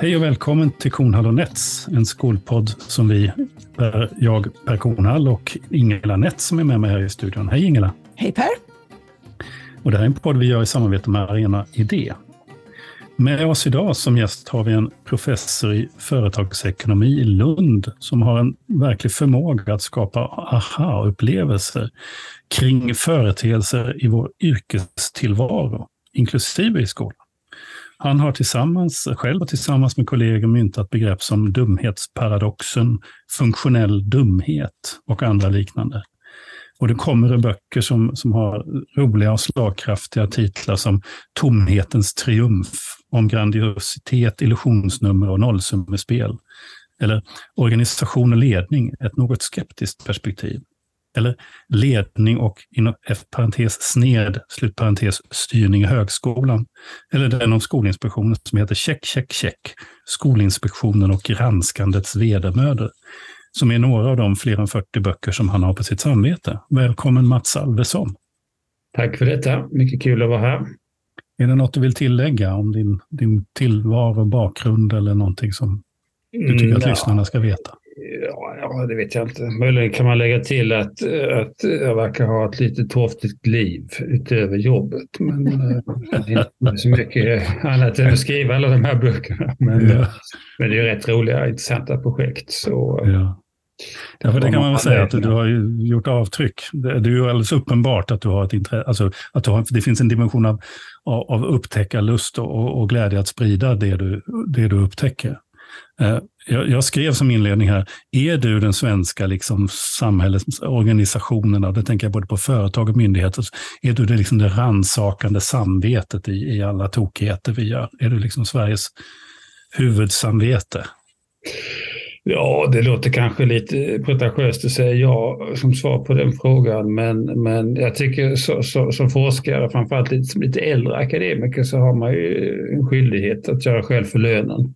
Hej och välkommen till Kornhall och Nets, en skolpodd som vi, jag Per Kornhall och Ingela Nets som är med mig här i studion. Hej Ingela! Hej Per! Och det här är en podd vi gör i samarbete med Arena Idé. Med oss idag som gäst har vi en professor i företagsekonomi i Lund som har en verklig förmåga att skapa aha-upplevelser kring företeelser i vår yrkestillvaro, inklusive i skolan. Han har tillsammans, själv och tillsammans med kollegor myntat begrepp som dumhetsparadoxen, funktionell dumhet och andra liknande. Och det kommer böcker som, som har roliga och slagkraftiga titlar som Tomhetens triumf, om grandiositet, illusionsnummer och nollsummespel. Eller Organisation och ledning, ett något skeptiskt perspektiv. Eller ledning och inom parentes sned, slutparentes styrning i högskolan. Eller den om Skolinspektionen som heter Check, check, check. Skolinspektionen och granskandets vedermödor som är några av de fler än 40 böcker som han har på sitt samvete. Välkommen Mats Alvesson. Tack för detta. Mycket kul att vara här. Är det något du vill tillägga om din, din tillvaro, bakgrund eller någonting som du tycker att ja. lyssnarna ska veta? Ja, det vet jag inte. Möjligen kan man lägga till att, att jag verkar ha ett lite torftigt liv utöver jobbet. Men eh, inte så mycket annat än att skriva alla de här böckerna. Men, ja. men det är rätt roliga, intressanta projekt. Så, ja. Ja, för det kan man väl säga att du, har gjort avtryck. Det, det är ju alldeles uppenbart att du har ett intresse, alltså att har, det finns en dimension av, av, av upptäckarlust och, och glädje att sprida det du, det du upptäcker. Eh, jag, skrev som inledning här, är du den svenska liksom, samhällsorganisationen, det tänker jag både på företag och myndigheter, är du det, liksom, det rannsakande samvetet i, i alla tokigheter vi gör? Är du liksom Sveriges huvudsamvete? Ja, det låter kanske lite pretentiöst att säga ja som svar på den frågan, men, men jag tycker så, så, som forskare, framförallt lite, som lite äldre akademiker, så har man ju en skyldighet att göra själv för lönen.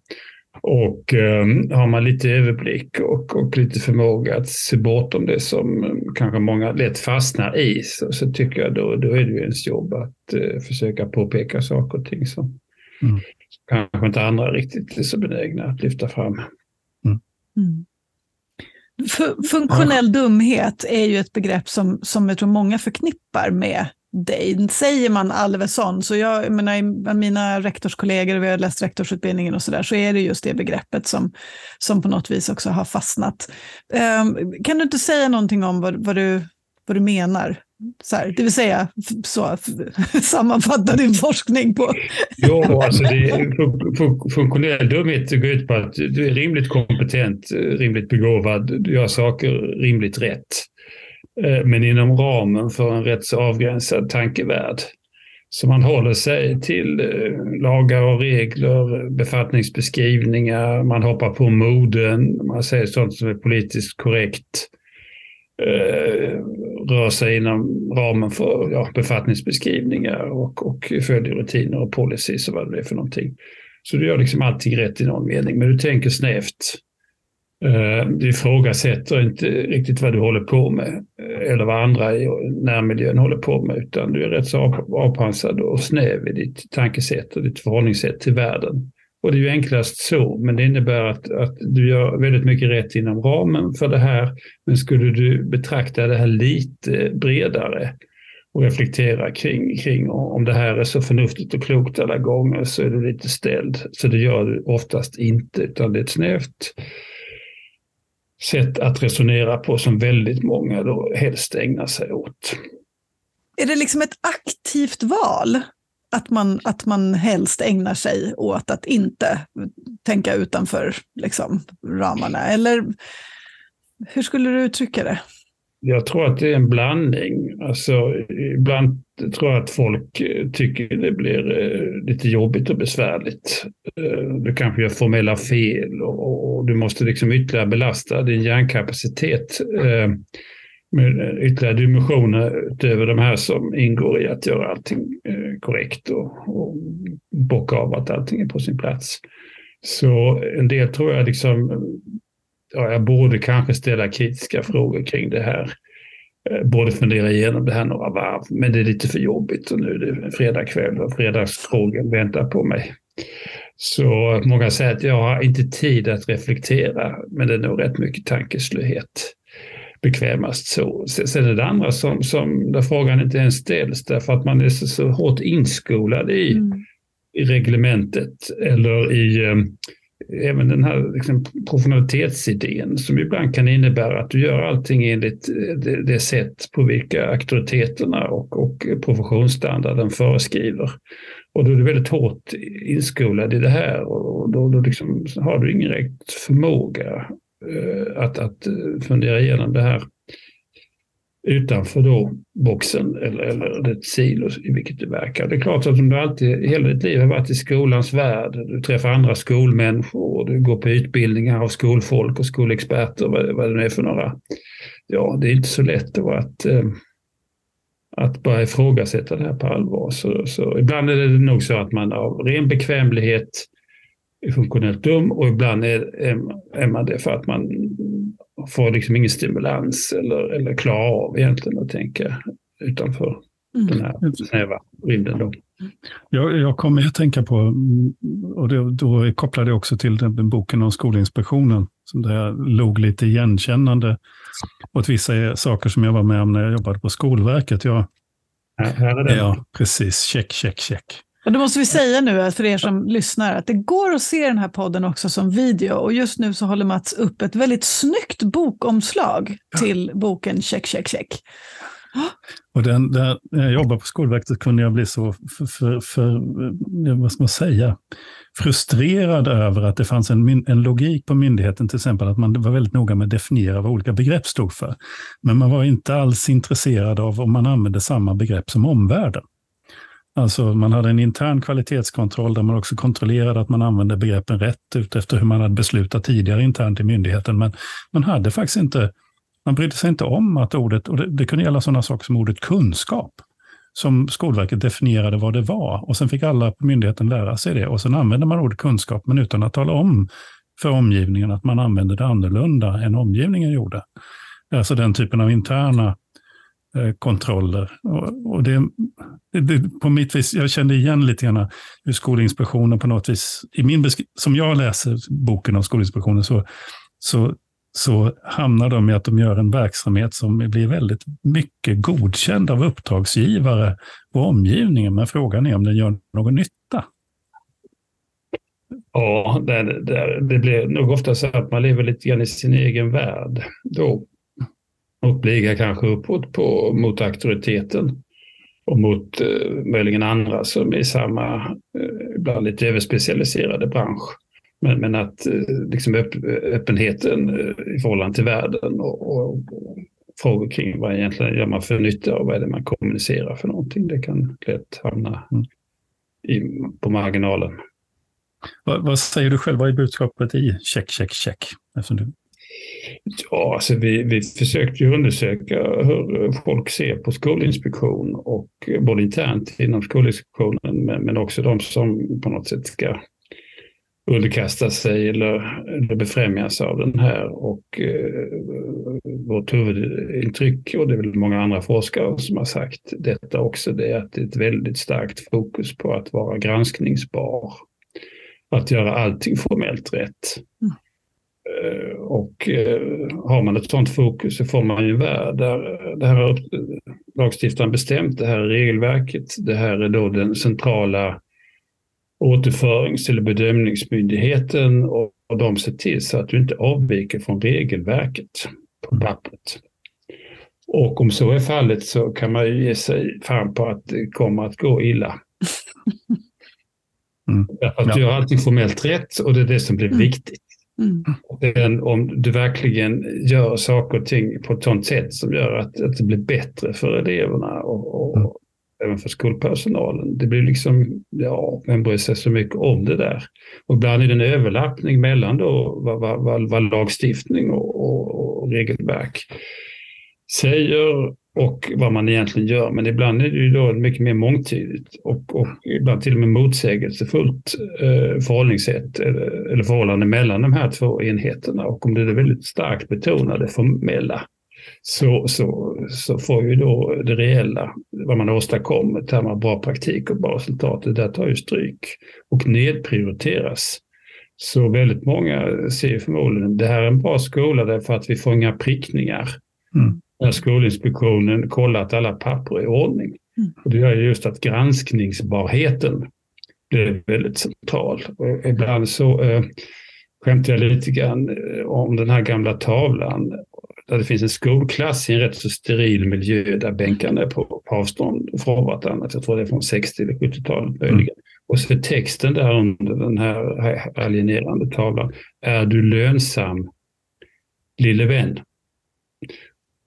Och eh, har man lite överblick och, och lite förmåga att se bortom det som kanske många lätt fastnar i så, så tycker jag då, då är det ju ens jobb att eh, försöka påpeka saker och ting som mm. kanske inte andra riktigt är så benägna att lyfta fram. Mm. Mm. Funktionell dumhet är ju ett begrepp som, som jag tror många förknippar med dig. Säger man Alvesson, så jag, jag menar, mina rektorskollegor, vi har läst rektorsutbildningen och sådär, så är det just det begreppet som, som på något vis också har fastnat. Um, kan du inte säga någonting om vad, vad, du, vad du menar? Så här, det vill säga, så, sammanfatta din forskning på. jo, alltså det är, funktionell dumhet går ut på att du är rimligt kompetent, rimligt begåvad, du gör saker rimligt rätt. Eh, men inom ramen för en rätt så avgränsad tankevärld. Så man håller sig till eh, lagar och regler, befattningsbeskrivningar, man hoppar på moden, man säger sånt som är politiskt korrekt, eh, rör sig inom ramen för ja, befattningsbeskrivningar och, och följer rutiner och policies och vad det är för någonting. Så du gör liksom allting rätt i någon mening, men du tänker snävt. Eh, du ifrågasätter inte riktigt vad du håller på med eh, eller vad andra i närmiljön håller på med utan du är rätt så avpansad och snäv i ditt tankesätt och ditt förhållningssätt till världen. Och det är ju enklast så, men det innebär att, att du gör väldigt mycket rätt inom ramen för det här. Men skulle du betrakta det här lite bredare och reflektera kring, kring om det här är så förnuftigt och klokt alla gånger så är du lite ställd. Så det gör du oftast inte, utan det är ett snävt sätt att resonera på som väldigt många då helst ägnar sig åt. Är det liksom ett aktivt val? Att man, att man helst ägnar sig åt att inte tänka utanför liksom, ramarna? Eller hur skulle du uttrycka det? Jag tror att det är en blandning. Alltså, ibland tror jag att folk eh, tycker det blir eh, lite jobbigt och besvärligt. Eh, du kanske gör formella fel och, du måste liksom ytterligare belasta din hjärnkapacitet med ytterligare dimensioner utöver de här som ingår i att göra allting korrekt och, och bocka av att allting är på sin plats. Så en del tror jag liksom ja, jag borde kanske ställa kritiska frågor kring det här. Eh, borde fundera igenom det här några varv, men det är lite för jobbigt och nu är det fredag kväll och fredagsfrågan väntar på mig. Så många säger att jag har inte tid att reflektera, men det är nog rätt mycket tankeslöhet. Bekvämast så. Sen är det andra som, som där frågan inte ens ställs därför att man är så, så hårt inskolad i, mm. i reglementet eller i um, även den här liksom, professionalitetsidén som ibland kan innebära att du gör allting enligt eh, det, det sätt på vilka auktoriteterna och, och professionsstandarden föreskriver. Och då är du väldigt hårt inskolad i det här och då, då liksom har du ingen rätt förmåga eh, att, att eh, fundera igenom det här utanför då boxen eller, eller det silo i vilket du verkar. Det är klart att om du alltid, hela ditt liv har varit i skolans värld, du träffar andra skolmänniskor, du går på utbildningar av skolfolk och skolexperter, vad, vad det nu är för några. Ja, det är inte så lätt då att, eh, att bara ifrågasätta det här på allvar. Så, så ibland är det nog så att man av ren bekvämlighet funktionellt dum och ibland är, är, är man det för att man får liksom ingen stimulans eller, eller klarar av egentligen att tänka utanför mm. den här snäva rymden. Då. Jag, jag kommer att tänka på, och det, då kopplade jag också till den, boken om Skolinspektionen, som där jag låg lite igenkännande åt vissa saker som jag var med om när jag jobbade på Skolverket. Jag, ja, här är det. ja, precis. Check, check, check. Och då måste vi säga nu för er som lyssnar att det går att se den här podden också som video och just nu så håller Mats upp ett väldigt snyggt bokomslag till boken Check, check, check. Och den, där, när jag jobbade på Skolverket kunde jag bli så för, för, för, vad ska man säga, frustrerad över att det fanns en, en logik på myndigheten, till exempel att man var väldigt noga med att definiera vad olika begrepp stod för. Men man var inte alls intresserad av om man använde samma begrepp som omvärlden. Alltså man hade en intern kvalitetskontroll där man också kontrollerade att man använde begreppen rätt utefter hur man hade beslutat tidigare internt i myndigheten. Men man hade faktiskt inte, man brydde sig inte om att ordet, och det, det kunde gälla sådana saker som ordet kunskap, som Skolverket definierade vad det var. Och sen fick alla på myndigheten lära sig det. Och sen använde man ordet kunskap, men utan att tala om för omgivningen att man använde det annorlunda än omgivningen gjorde. Alltså den typen av interna Eh, kontroller. Och, det, det, på mitt vis, jag kände igen lite grann hur Skolinspektionen på något vis, i min som jag läser boken om Skolinspektionen, så, så, så hamnar de i att de gör en verksamhet som blir väldigt mycket godkänd av uppdragsgivare och omgivningen. Men frågan är om den gör någon nytta. Ja, det, det, det blir nog ofta så att man lever lite grann i sin egen värld då och bliga kanske uppåt på, mot auktoriteten och mot eh, möjligen andra som är i samma, eh, ibland lite överspecialiserade bransch. Men, men att eh, liksom öpp, öppenheten eh, i förhållande till världen och, och, och, frågor kring vad egentligen gör man för nytta och vad är det man kommunicerar för någonting, det kan lätt hamna mm. i, på marginalen. Vad, vad, säger du själv, vad är budskapet i check, check, check? Eftersom du Ja, alltså vi, vi försökte ju undersöka hur folk ser på skolinspektion och både internt inom skolinspektionen men, men också de som på något sätt ska underkasta sig eller, eller befrämjas av den här. Och eh, vårt huvudintryck, och det är väl många andra forskare som har sagt detta också, det är att det är ett väldigt starkt fokus på att vara granskningsbar. Att göra allting formellt rätt. Mm. Eh, och eh, har man ett sådant fokus så får man ju en värld där det här har lagstiftaren bestämt, det här är regelverket, det här är då den centrala återförings eller bedömningsmyndigheten och, de ser till så att du inte avviker från regelverket på pappret. Och om så är fallet så kan man ju ge sig fan på att det kommer att gå illa. Mm. Därför att ja. du gör allting formellt rätt och det är det som blir mm. viktigt. Mm. om du verkligen gör saker och ting på ett sådant sätt som gör att, att det blir bättre för eleverna och, och mm. även för skolpersonalen. Det blir liksom, ja, vem bryr sig så mycket om det där? Och ibland är det en överlappning mellan då vad, vad, vad, vad lagstiftning och, och, och regelverk säger och vad man egentligen gör. Men ibland är det ju då mycket mer mångtydigt och, och ibland till och med motsägelsefullt eh, förhållningssätt eller, eller förhållande mellan de här två enheterna. Och om det är väldigt starkt betonade formella så, så, så får ju då det reella, vad man åstadkommer, termer av bra praktik och bra resultat, det där tar ju stryk och nedprioriteras. Så väldigt många ser förmodligen det här är en bra skola därför att vi får inga prickningar. Mm. När Skolinspektionen kollat alla papper i ordning. Mm. Och det gör just att granskningsbarheten blir väldigt central. Och ibland så eh, skämtar jag lite grann eh, om den här gamla tavlan där det finns en skolklass i en rätt så steril miljö där bänkarna är på, på avstånd från vartannat. Jag tror det är från 60 eller 70-talet möjligen. Mm. Och så är texten där under den här alienerande tavlan. Är du lönsam, lille vän?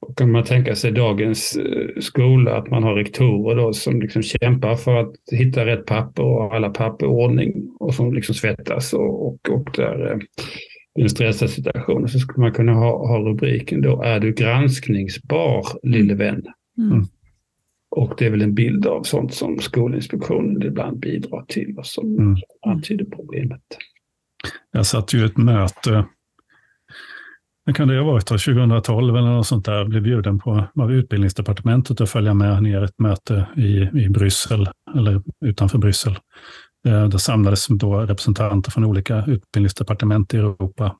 Och kan man tänka sig dagens eh, skola, att man har rektorer då som liksom kämpar för att hitta rätt papper och alla papper i ordning och som liksom svettas och, och, och där eh, i en stressad situation så skulle man kunna ha, ha rubriken då, är du granskningsbar lille vän? Mm. Och det är väl en bild av sånt som Skolinspektionen ibland bidrar till och som mm. antyder problemet. Jag satt ju ett möte, när kan det ha varit, 2012 eller något sånt där, blev bjuden på av utbildningsdepartementet att följa med ner ett möte i, i Bryssel, eller utanför Bryssel. Eh, det samlades då representanter från olika utbildningsdepartement i Europa.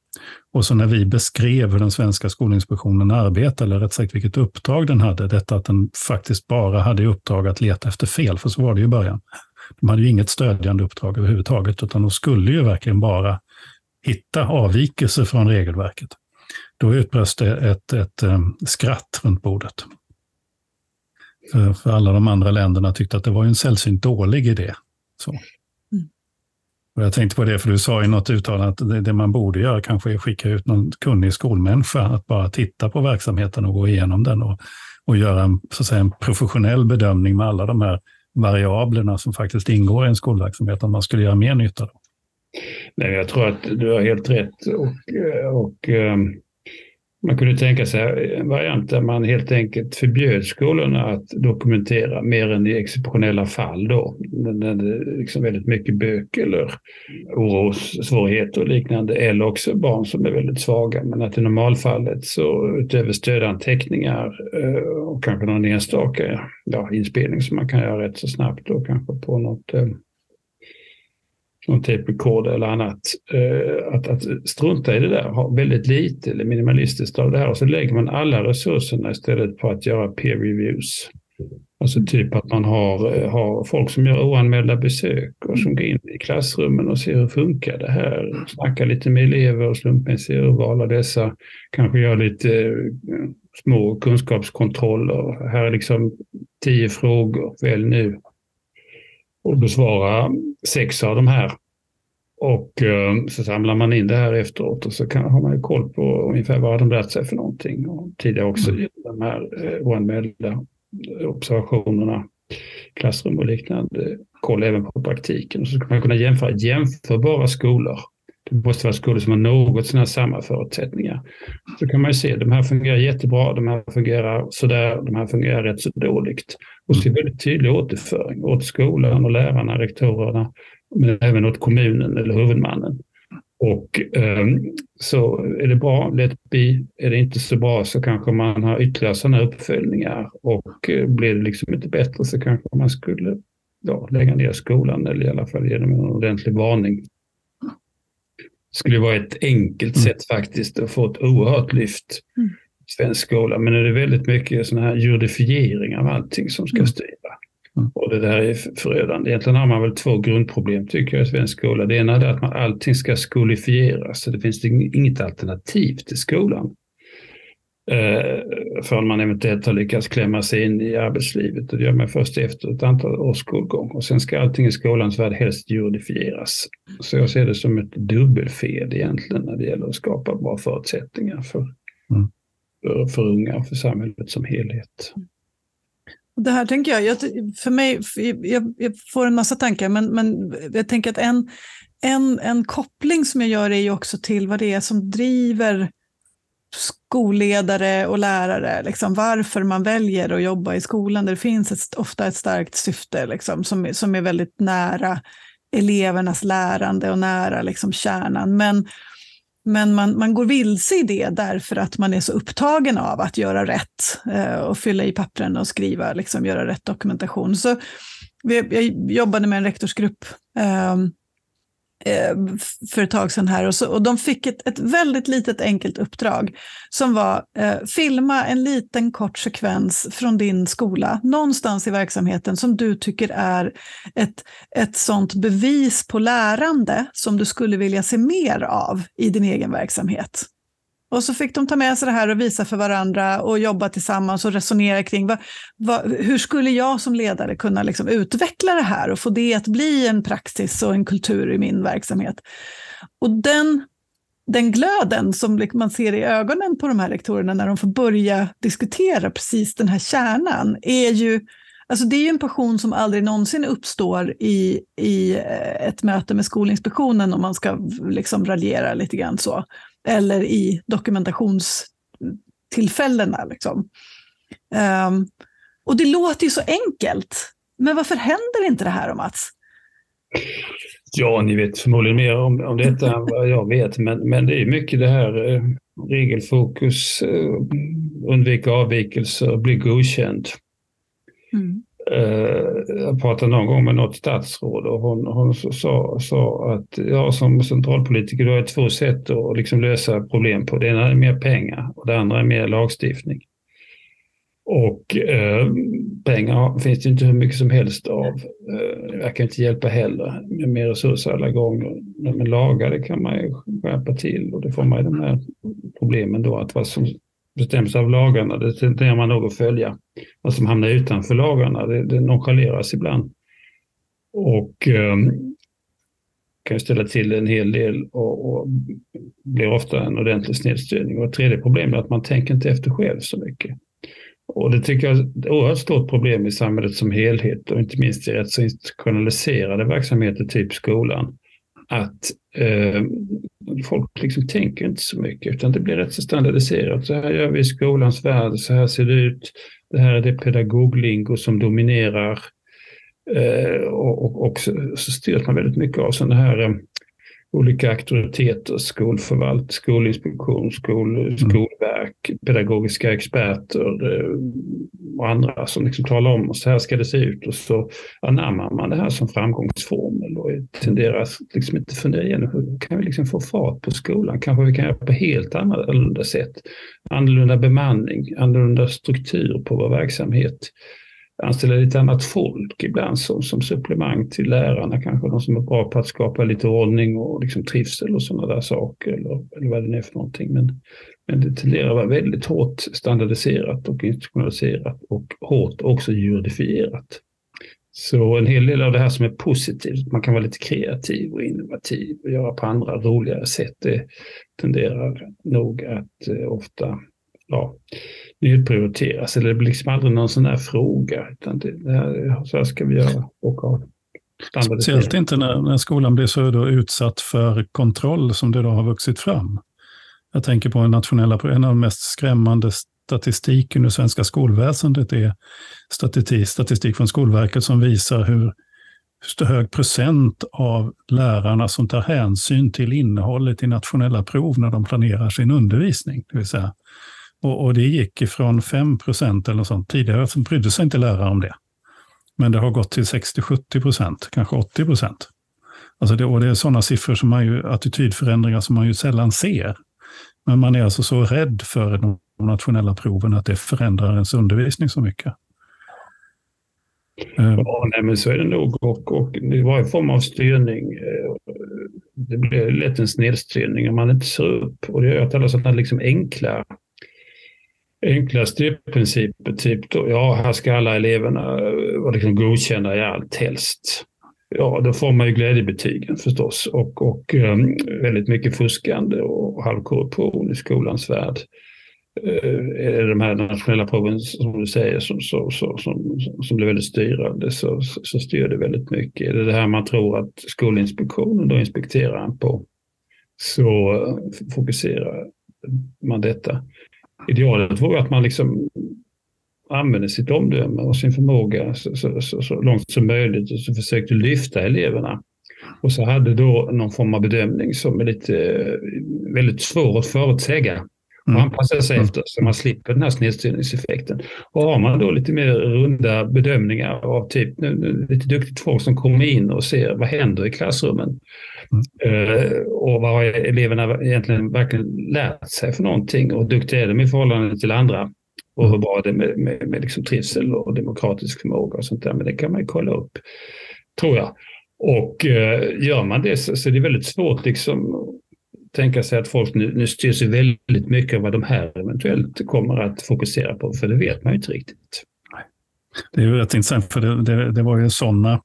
Och så när vi beskrev hur den svenska Skolinspektionen arbetar, eller rätt sagt vilket uppdrag den hade, detta att den faktiskt bara hade i uppdrag att leta efter fel, för så var det ju i början. De hade ju inget stödjande uppdrag överhuvudtaget, utan de skulle ju verkligen bara hitta avvikelser från regelverket. Då utbröt det ett, ett, ett eh, skratt runt bordet. För, för alla de andra länderna tyckte att det var en sällsynt dålig idé. Så. Och jag tänkte på det, för du sa i något uttalande att det, det, man borde göra kanske är skicka ut någon kunnig skolmänniska att bara titta på verksamheten och gå igenom den och, och göra en, så att säga, en professionell bedömning med alla de här variablerna som faktiskt ingår i en skolverksamhet, om man skulle göra mer nytta. Då. Nej, jag tror att du har helt rätt. Och, och um man kunde tänka sig en variant där man helt enkelt förbjöd skolorna att dokumentera mer än i exceptionella fall då. När det är liksom väldigt mycket bök eller orossvårigheter och liknande. Eller också barn som är väldigt svaga. Men att i normalfallet så utöver stödanteckningar eh, och kanske någon enstaka ja, inspelning som man kan göra rätt så snabbt då kanske på något eh, någon tape recorder eller annat. Eh, att, att strunta i det där, ha väldigt lite eller minimalistiskt av det här och så lägger man alla resurserna istället på att göra peer reviews. Alltså typ att man har, eh, har folk som gör oanmälda besök och som går in i klassrummen och ser hur funkar det här. Snackar lite med elever och slumpmässiga urval av dessa. Kanske gör lite eh, små kunskapskontroller. Här är liksom tio frågor, välj nu och besvara sex av de här. Och eh, så samlar man in det här efteråt och så kan, har man ju koll på ungefär vad de lärt sig för någonting. Och tidigare också mm. de här eh, oanmälda observationerna, klassrum och liknande. Koll även på praktiken. Och så ska man kunna jämföra jämförbara skolor. Det måste vara skolor som har något sådana samma förutsättningar. Så kan man ju se, de här fungerar jättebra, de här fungerar sådär, de här fungerar rätt så dåligt. Och så är det väldigt tydlig återföring åt skolan och lärarna, rektorerna, men även åt kommunen eller huvudmannen. Och eh, så är det bra, let be. Är det inte så bra så kanske man har ytterligare sådana uppföljningar och eh, blir det liksom inte bättre så kanske man skulle ja, lägga ner skolan eller i alla fall ge dem en ordentlig varning. Det skulle vara ett enkelt mm. sätt faktiskt att få ett oerhört lyft. Mm svensk skola. Men är det väldigt mycket sån här juridifiering av allting som ska mm. styra. Mm. Och det där är förödande. Egentligen har man väl två grundproblem tycker jag i svensk skola. Det ena är att man, allting ska skolifieras. Så det finns inget alternativ till skolan. Eh, förrän man eventuellt har lyckats klämma sig in i arbetslivet. Och det gör man först efter ett antal års skolgång. Och sen ska allting i skolans värld helst juridifieras. Så jag ser det som ett dubbelfel egentligen när det gäller att skapa bra förutsättningar för mm för unga och för samhället som helhet. Det här tänker jag, jag för mig, jag, jag, får en massa tankar, men, men jag tänker att en, en, en koppling som jag gör är ju också till vad det är som driver skolledare och lärare, liksom, varför man väljer att jobba i skolan där det finns ett, ofta ett starkt syfte liksom, som, som är väldigt nära elevernas lärande och nära liksom, kärnan. Men Men man, man går vilse i det därför att man är så upptagen av att göra rätt eh, och fylla i pappren och skriva, liksom göra rätt dokumentation. Så vi, jag jobbade med en rektorsgrupp eh, Eh, Eh, för ett tag sedan här och, så, och de fick ett, ett väldigt litet enkelt uppdrag som var eh, filma en liten kort sekvens från din skola någonstans i verksamheten som du tycker är ett, ett sånt bevis på lärande som du skulle vilja se mer av i din egen verksamhet. Och så fick de ta med sig det här och visa för varandra och jobba tillsammans och resonera kring vad, vad, hur skulle jag som ledare kunna liksom utveckla det här och få det att bli en praxis och en kultur i min verksamhet. Och den, den glöden som man ser i ögonen på de här rektorerna när de får börja diskutera precis den här kärnan är ju Alltså det är ju en passion som aldrig någonsin uppstår i, i eh, ett möte med Skolinspektionen om man ska liksom raljera lite grann så eller i dokumentationstillfällena. Liksom. Um, och det låter ju så enkelt, men varför händer inte det här, Mats? Ja, ni vet förmodligen mer om, om detta än vad jag vet, men, men det är mycket det här eh, regelfokus, eh, undvika avvikelser, bli godkänd. Mm. Eh, jag pratade någon gång med något statsråd och hon, hon sa, sa att jag som centralpolitiker har är två sätt att liksom lösa problem på. Det ena är mer pengar och det andra är mer lagstiftning. Och eh, pengar finns det inte hur mycket som helst av. Eh, verkar inte hjälpa heller med mer resurser alla gånger. Men lagar det kan man ju skärpa till och det får man ju de här problemen då att vad som bestäms av lagarna. Det tenderar man nog att följa. Vad som hamnar utanför lagarna, det, det nonchaleras ibland. Och eh, kan ställa till en hel del och, och blir ofta en ordentlig snedstyrning. Och ett tredje problem är att man tänker inte efter själv så mycket. Och det tycker jag är ett oerhört stort problem i samhället som helhet och inte minst i rätt så institutionaliserade verksamheter, typ skolan. Att eh, folk liksom tänker inte så mycket utan det blir rätt så standardiserat. Så här gör vi i skolans värld, så här ser det ut. Det här är det pedagoglingo som dominerar. Eh, och, och, och så, så styrs man väldigt mycket av sådana här eh, olika auktoriteter, skolförvalt, skolinspektion, skol, mm. skolverk, pedagogiska experter eh, och andra som liksom talar om så här ska det se ut och så anammar man det här som framgångsformel och tenderar liksom inte fundera igenom hur kan vi liksom få fart på skolan? Kanske vi kan göra på helt annorlunda sätt. Annorlunda bemanning, annorlunda struktur på vår verksamhet Alltså, anställa lite annat folk ibland som, som supplement till lärarna, kanske de som är bra på att skapa lite ordning och liksom trivsel och sådana där saker eller, eller vad det nu är för någonting. Men, men det tenderar att vara väldigt hårt standardiserat och institutionaliserat och hårt också juridifierat. Så en hel del av det här som är positivt, man kan vara lite kreativ och innovativ och göra på andra roligare sätt, det tenderar nog att eh, ofta ja, nedprioriteras. Eller alltså, det blir liksom aldrig någon sån här fråga. Utan det, det här, så här ska vi göra. Och Speciellt inte när, när skolan blir så då utsatt för kontroll som det då har vuxit fram. Jag tänker på en nationella, en av de mest skrämmande statistiken ur svenska skolväsendet är statistik, statistik från Skolverket som visar hur hög procent av lärarna som tar hänsyn till innehållet i nationella prov när de planerar sin undervisning. Det vill säga och, och det gick ifrån 5 procent eller något sånt. Tidigare så brydde sig inte lärare om det. Men det har gått till 60-70 procent, kanske 80 procent. Alltså det, och det är sådana siffror som man ju, attitydförändringar som man ju sällan ser. Men man är alltså så rädd för de nationella proven att det förändrar ens undervisning så mycket. Ja, nej, men så är det nog. Och, och det var en form av styrning. Eh, det blir lätt en snedstyrning om man inte ser upp. Och det gör att alla sådana liksom enkla Enklaste principen, typ då, ja, här ska alla eleverna eh, vara liksom godkända i allt helst. Ja, då får man ju glädjebetygen förstås och, och um, väldigt mycket fuskande och halvkorruption i skolans värld. Uh, de här nationella proven, som du säger, som, så, så, som, som blir väldigt styrande, så, så styr det väldigt mycket. Är det det här man tror att Skolinspektionen då inspekterar på, så uh, fokuserar man detta idealet vore att man liksom använde sitt omdöme och sin förmåga så, så, så, så, långt som möjligt och så försökte lyfta eleverna. Och så hade då någon form av bedömning som är lite eh, väldigt svår att förutsäga och anpassa sig mm. efter så man slipper den här snedstyrningseffekten. Och har man då lite mer runda bedömningar av typ lite duktigt folk som kommer in och ser vad händer i klassrummen mm. uh, och vad har eleverna egentligen verkligen lärt sig för någonting och duktiga är de i förhållande till andra och hur bra det är med, med, med liksom trivsel och demokratisk förmåga och sånt där. Men det kan man ju kolla upp, tror jag. Och uh, gör man det så, så är det väldigt svårt liksom tänka sig att folk nu, nu styrs väldigt mycket av vad de här eventuellt kommer att fokusera på, för det vet man ju inte riktigt. Det är ju rätt intressant, för det, det, det var ju sådana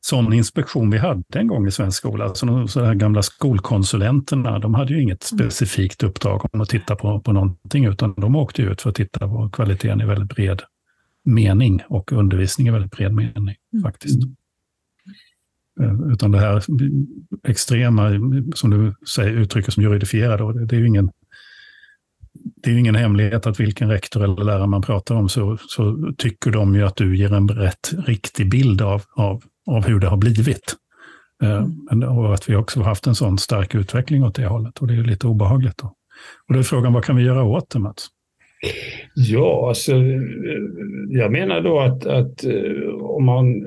sån inspektion vi hade en gång i svensk skola. Alltså de så här gamla skolkonsulenterna, de hade ju inget specifikt uppdrag om att titta på, på någonting, utan de åkte ut för att titta på kvaliteten i väldigt bred mening och undervisning i väldigt bred mening mm. faktiskt. Mm. Eh, utan det här extrema, som du säger, uttrycker som juridifierade, det är ju ingen, det är ingen hemlighet att vilken rektor eller lärare man pratar om så, så tycker de ju att du ger en rätt riktig bild av, av, av hur det har blivit. Eh, men, och att vi också har haft en sån stark utveckling åt det hållet och det är lite obehagligt. Då. Och då är frågan, vad kan vi göra åt det Mats? Ja, alltså, jag menar då att, att om man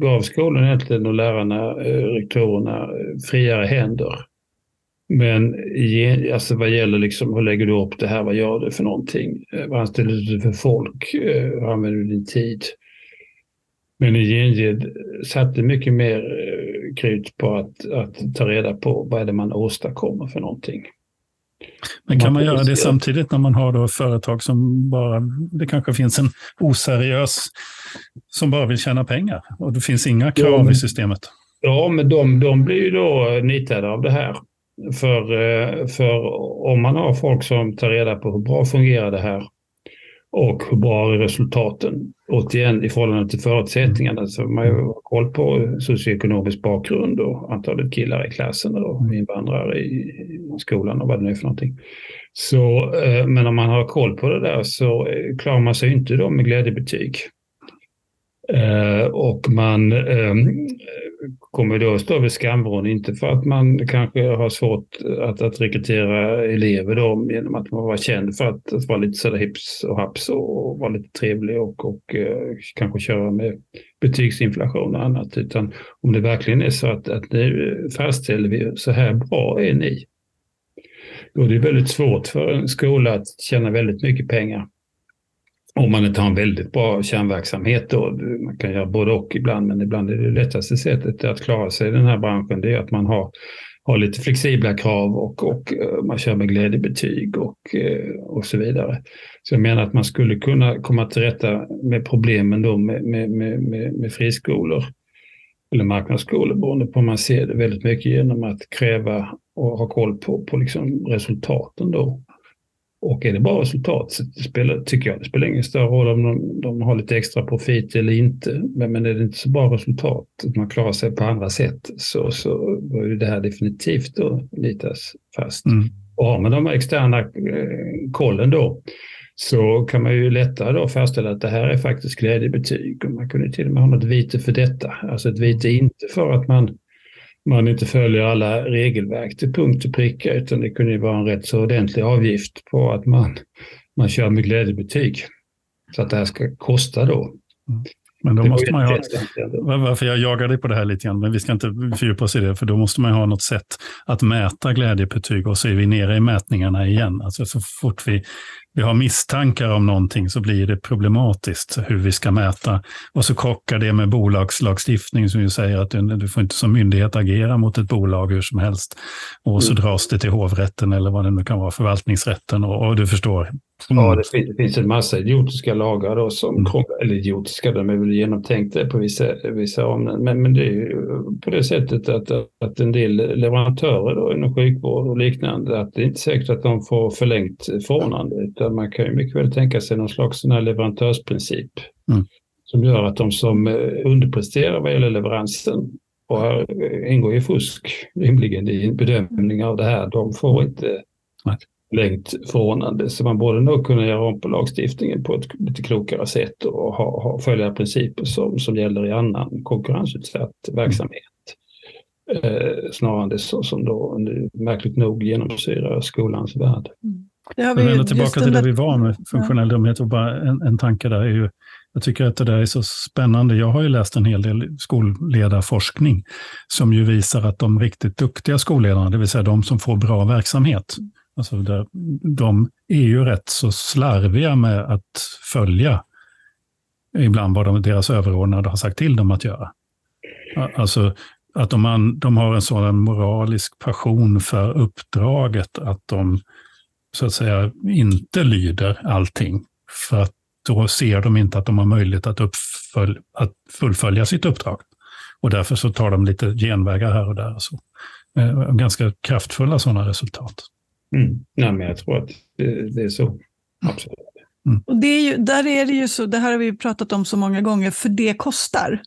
gav skolan egentligen och lärarna, eh, rektorerna, eh, friare händer. Men alltså vad gäller liksom, hur lägger du upp det här, vad gör du för någonting? Eh, vad anställer du för folk? Hur använder du din tid? Men i gengäld satte mycket mer krut på att, att ta reda på vad är det man åstadkommer för någonting. Men kan man göra det samtidigt när man har då företag som bara, det kanske finns en oseriös som bara vill tjäna pengar och det finns inga krav ja, men, i systemet? Ja, men de, de blir ju då nitade av det här. För, eh, för om man har folk som tar reda på hur bra fungerar det här och hur bra är resultaten? Återigen i förhållande till förutsättningarna så man har koll på socioekonomisk bakgrund och antalet killar i klassen och invandrare i skolan och vad det nu är för någonting. Så, eh, men om man har koll på det där så eh, klarar man sig inte då med glädjebetyg. Eh, och man ehm, kommer då stå vid skamvrån, inte för att man kanske har svårt att, att rekrytera elever då, genom att man var känd för att, att vara lite sådär hips och haps och vara lite trevlig och, och eh, kanske köra med betygsinflation och annat, utan om det verkligen är så att, att nu fastställer vi så här bra är ni. Då är det väldigt svårt för en skola att tjäna väldigt mycket pengar om man inte har en väldigt bra kärnverksamhet då, man kan göra både och ibland, men ibland är det lättaste sättet att klara sig i den här branschen, det är att man har, har lite flexibla krav och, och eh, man kör med glädjebetyg och, eh, och så vidare. Så jag menar att man skulle kunna komma till rätta med problemen då med, med, med, med friskolor eller marknadsskolor beroende på hur man ser det väldigt mycket genom att kräva och ha koll på, på liksom resultaten då. Och är det bra resultat så spelar, tycker jag det spelar ingen större roll om de, de har lite extra profit eller inte. Men, men är det inte så bra resultat, att man klarar sig på andra sätt, så, så bör det här definitivt då litas fast. Mm. Och har man de här externa eh, kollen då, så kan man ju lättare då fastställa att det här är faktiskt glädjebetyg. Och man kunde till och med ha något vite för detta. Alltså ett vite inte för att man man inte följer alla regelverk till punkt och pricka, utan det kunde ju vara en rätt så ordentlig avgift på att man, man kör med glädjebetyg. Så att det här ska kosta då. Mm. Men då det måste man ju ha, varför jag jagar dig på det här lite grann, men vi ska inte fördjupa oss i det, för då måste man ha något sätt att mäta glädjebetyg och så är vi nere i mätningarna igen. Alltså så fort vi vi har misstankar om någonting så blir det problematiskt hur vi ska mäta. Och så krockar det med bolagslagstiftning som ju säger att du, du får inte som myndighet agera mot ett bolag hur som helst. Och så mm. dras det till hovrätten eller vad det nu kan vara, förvaltningsrätten. Och, och du förstår, Mm. Ja, det, det, finns en massa idiotiska lagar då som, mm. eller idiotiska, de är väl genomtänkta på vissa, vissa områden. Men, men det är ju på det sättet att, att en del leverantörer då inom sjukvård och liknande, att det är inte säkert att de får förlängt förordnande, utan man kan ju mycket väl tänka sig någon slags sån här leverantörsprincip mm. som gör att de som eh, underpresterar vad gäller leveransen och här ingår ju fusk rimligen i en bedömning av det här, de får inte förlängt förordnande. Så man borde nog kunna göra om på lagstiftningen på ett lite klokare sätt och ha, ha, följa principer som, som gäller i annan konkurrensutsatt verksamhet. Eh, snarare än det så som då nu märkligt nog genomsyrar skolans värld. Mm. Det har vi Men tillbaka till där vi var med funktionell dumhet och bara en, en tanke där är ju jag tycker att det där är så spännande. Jag har ju läst en hel del skolledarforskning som ju visar att de riktigt duktiga skolledarna, det vill säga de som får bra verksamhet, alltså där, de är ju rätt så slarviga med att följa ibland vad de, deras överordnade har sagt till dem att göra. Alltså att de, de har en sådan moralisk passion för uppdraget att de så att säga inte lyder allting för att då ser de inte att de har möjlighet att, uppfölj, att fullfölja sitt uppdrag. Och därför så tar de lite genvägar här och där. Och så. Eh, ganska kraftfulla sådana resultat. Mm. Nej, men jag tror att det, det är så. Absolut. Mm. Och det är ju, där är det ju så, det här har vi pratat om så många gånger, för det kostar.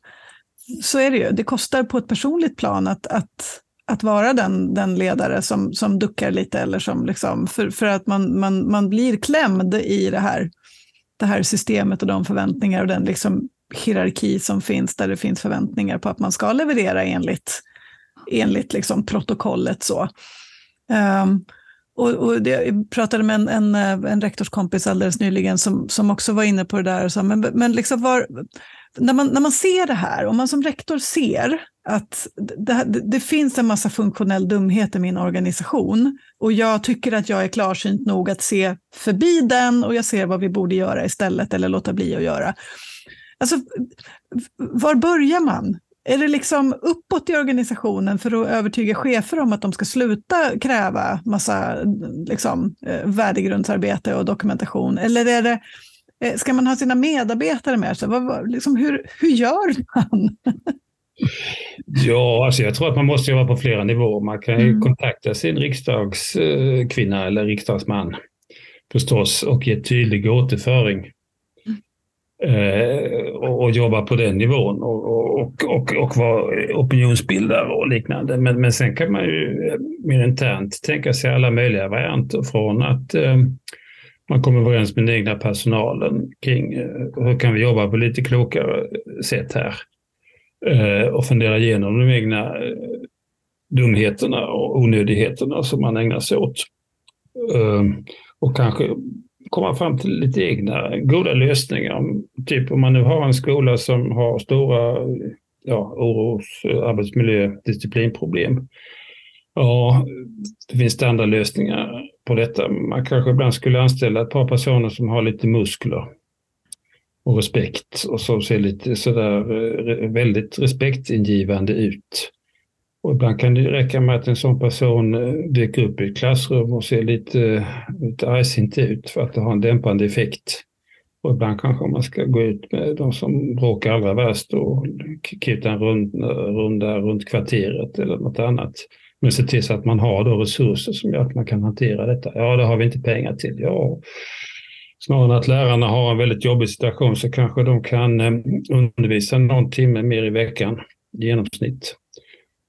Så är det ju, det kostar på ett personligt plan att, att, att vara den, den ledare som, som duckar lite, eller som liksom, för, för att man, man, man blir klämd i det här det här systemet och de förväntningar och den liksom hierarki som finns där det finns förväntningar på att man ska leverera enligt, enligt liksom protokollet. Så. Um, och, och det, jag pratade med en, en, en rektorskompis alldeles nyligen som, som också var inne på det där. Så, men men liksom var, när, man, när man ser det här, om man som rektor ser att det, det, det, finns en massa funktionell dumhet i min organisation och jag tycker att jag är klarsynt nog att se förbi den och jag ser vad vi borde göra istället eller låta bli att göra. Alltså, var börjar man? Är det liksom uppåt i organisationen för att övertyga chefer om att de ska sluta kräva massa liksom, eh, värdegrundsarbete och dokumentation? Eller är det, ska man ha sina medarbetare med sig? Liksom, hur, hur gör man? Ja, alltså jag tror att man måste jobba på flera nivåer. Man kan ju mm. kontakta sin riksdagskvinna eller riksdagsman förstås och ge tydlig återföring. Eh, och, och, jobba på den nivån och, och, och, och vara opinionsbildare och liknande. Men, men sen kan man ju eh, mer internt tänka sig alla möjliga varianter från att eh, man kommer överens med den egna personalen kring eh, hur kan vi jobba på lite klokare sätt här eh, och fundera igenom de egna eh, dumheterna och onödigheterna som man ägnar sig åt. och kanske komma fram till lite egna goda lösningar. Typ om man nu har en skola som har stora ja, oros, arbetsmiljö, disciplinproblem. Ja, det finns standardlösningar på detta. Man kanske ibland skulle anställa ett par personer som har lite muskler och respekt och som ser lite sådär eh, väldigt respektingivande ut. Och ibland kan det räcka med att en sån person eh, dyker upp i ett klassrum och ser lite, eh, lite argsint ut för att det har en dämpande effekt. Och ibland kanske man ska gå ut med de som bråkar allra värst och kuta en runda, runda runt kvarteret eller något annat. Men se till så att man har då resurser som gör att man kan hantera detta. Ja, det har vi inte pengar till. Ja, snarare än att lärarna har en väldigt jobbig situation så kanske de kan eh, undervisa någon timme mer i veckan i genomsnitt.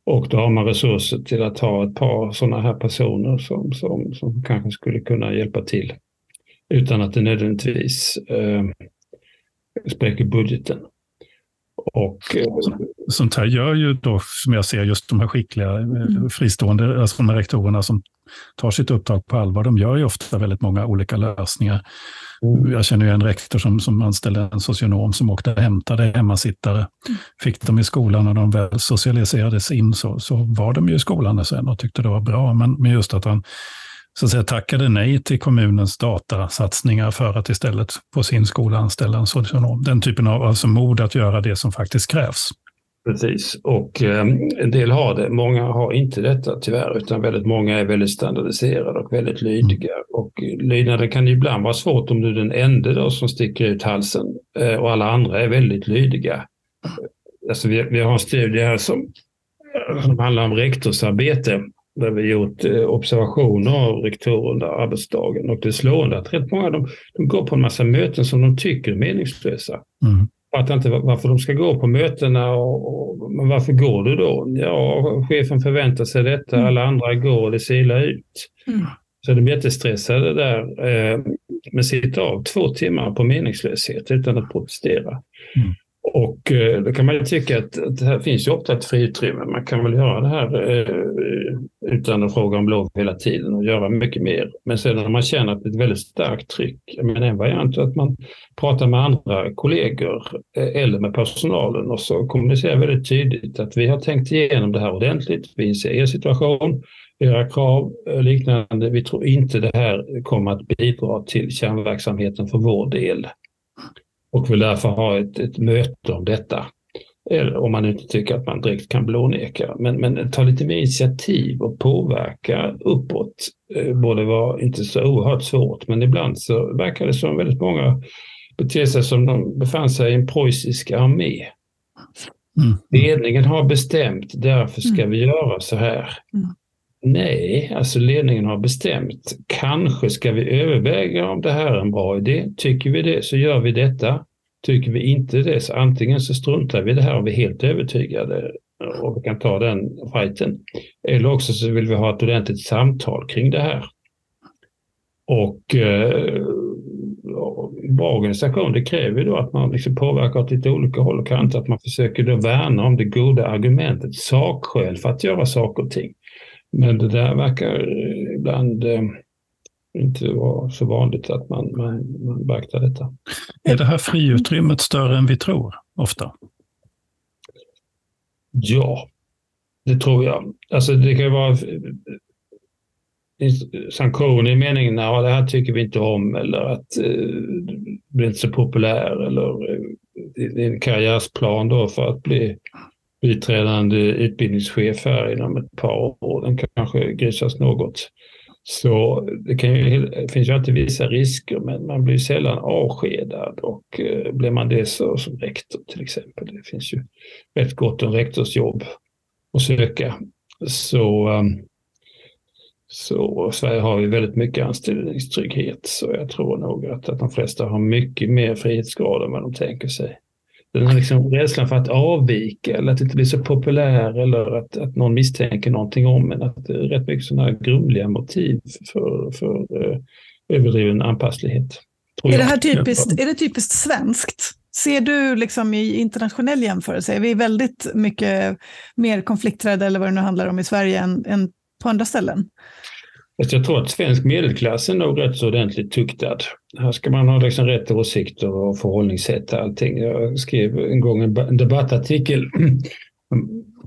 Och då har man resurser till att ha ett par sådana här personer som, som, som kanske skulle kunna hjälpa till utan att det nödvändigtvis eh, spräcker budgeten. Och, eh, Sånt här gör ju då, som jag ser, just de här skickliga eh, mm. fristående, alltså de här rektorerna som tar sitt uppdrag på allvar, de gör ju ofta väldigt många olika lösningar. Mm. Jag känner ju en rektor som, som anställde en socionom som åkte och hämtade hemmasittare. Mm. Fick dem i skolan och de väl socialiserades in så, så var de ju i skolan sen och tyckte det var bra. Men, men just att han så att säga, tackade nej till kommunens datasatsningar för att istället på sin skola anställa en socionom. Den typen av alltså mod att göra det som faktiskt krävs. Precis, och eh, en del har det. Många har inte detta tyvärr, utan väldigt många är väldigt standardiserade och väldigt lydiga. Mm. Och lydnaden kan ibland vara svårt om du är den enda då som sticker ut halsen eh, och alla andra är väldigt lydiga. Alltså vi, vi har en studie här som, som handlar om rektorsarbete där vi gjort eh, observationer av rektorer under arbetsdagen och det är slående att rätt många de, de går på en massa möten som de tycker är meningslösa. Mm. Fattar inte varför de ska gå på mötena och, och, men varför går du då? Ja, chefen förväntar sig detta, mm. alla andra går och det ser illa ut. Mm. Så de är jättestressade där, eh, men sitter av två timmar på meningslöshet utan att protestera. Mm. Och eh, då kan man ju tycka att, att det här finns ju ofta ett friutrymme. Man kan väl göra det här eh, utan att fråga om lov hela tiden och göra mycket mer. Men sen när man känner ett väldigt starkt tryck, men en variant är att man pratar med andra kollegor eh, eller med personalen och så kommunicerar väldigt tydligt att vi har tänkt igenom det här ordentligt. Vi inser er situation, era krav och liknande. Vi tror inte det här kommer att bidra till kärnverksamheten för vår del och vill därför ha ett, ett möte om detta. Eller om man inte tycker att man direkt kan blåneka. Men, men ta lite mer initiativ och påverka uppåt eh, borde vara inte så oerhört svårt, men ibland så verkar det som väldigt många beter sig som de befann sig i en preussisk armé. Mm. Ledningen har bestämt, därför ska mm. vi göra så här. Mm. Nej, alltså ledningen har bestämt. Kanske ska vi överväga om det här är en bra idé. Tycker vi det så gör vi detta. Tycker vi inte det så antingen så struntar vi i det här och vi är helt övertygade och vi kan ta den fighten. Eller också så vill vi ha ett ordentligt samtal kring det här. Och eh, bra organisation, det kräver då att man liksom påverkar åt lite olika håll och kanter, att man försöker då värna om det goda argumentet, sakskäl för att göra saker och ting. Men det där verkar ibland eh, inte vara så vanligt att man, man, man beaktar detta. Är det här friutrymmet större än vi tror ofta? Ja, det tror jag. Alltså det kan ju vara sanktioner i meningen att det här tycker vi inte om eller att eh, blir inte så populär eller eh, en karriärsplan då för att bli biträdande utbildningschef här inom ett par år. Den kanske grisas något. Så det, kan ju, det finns ju alltid vissa risker, men man blir sällan avskedad och eh, blir man det så som rektor till exempel, det finns ju rätt gott om rektorsjobb att söka. Så, ehm, så Sverige har ju väldigt mycket anställningstrygghet, så jag tror nog att, att de flesta har mycket mer frihetsgrad än vad de tänker sig den här liksom rädslan för att avvika eller att inte bli så populär eller att, att någon misstänker någonting om en. Att det är rätt mycket sådana grumliga motiv för, för uh, överdriven anpasslighet. Är det här typiskt, är det typiskt svenskt? Ser du liksom i internationell jämförelse, är vi väldigt mycket mer konflikträdda eller vad det nu handlar om i Sverige än, än på andra ställen? Jag tror att svensk medelklass är nog rätt så ordentligt tuktad. Här ska man ha liksom rätt åsikter och förhållningssätt till allting. Jag skrev en gång en debattartikel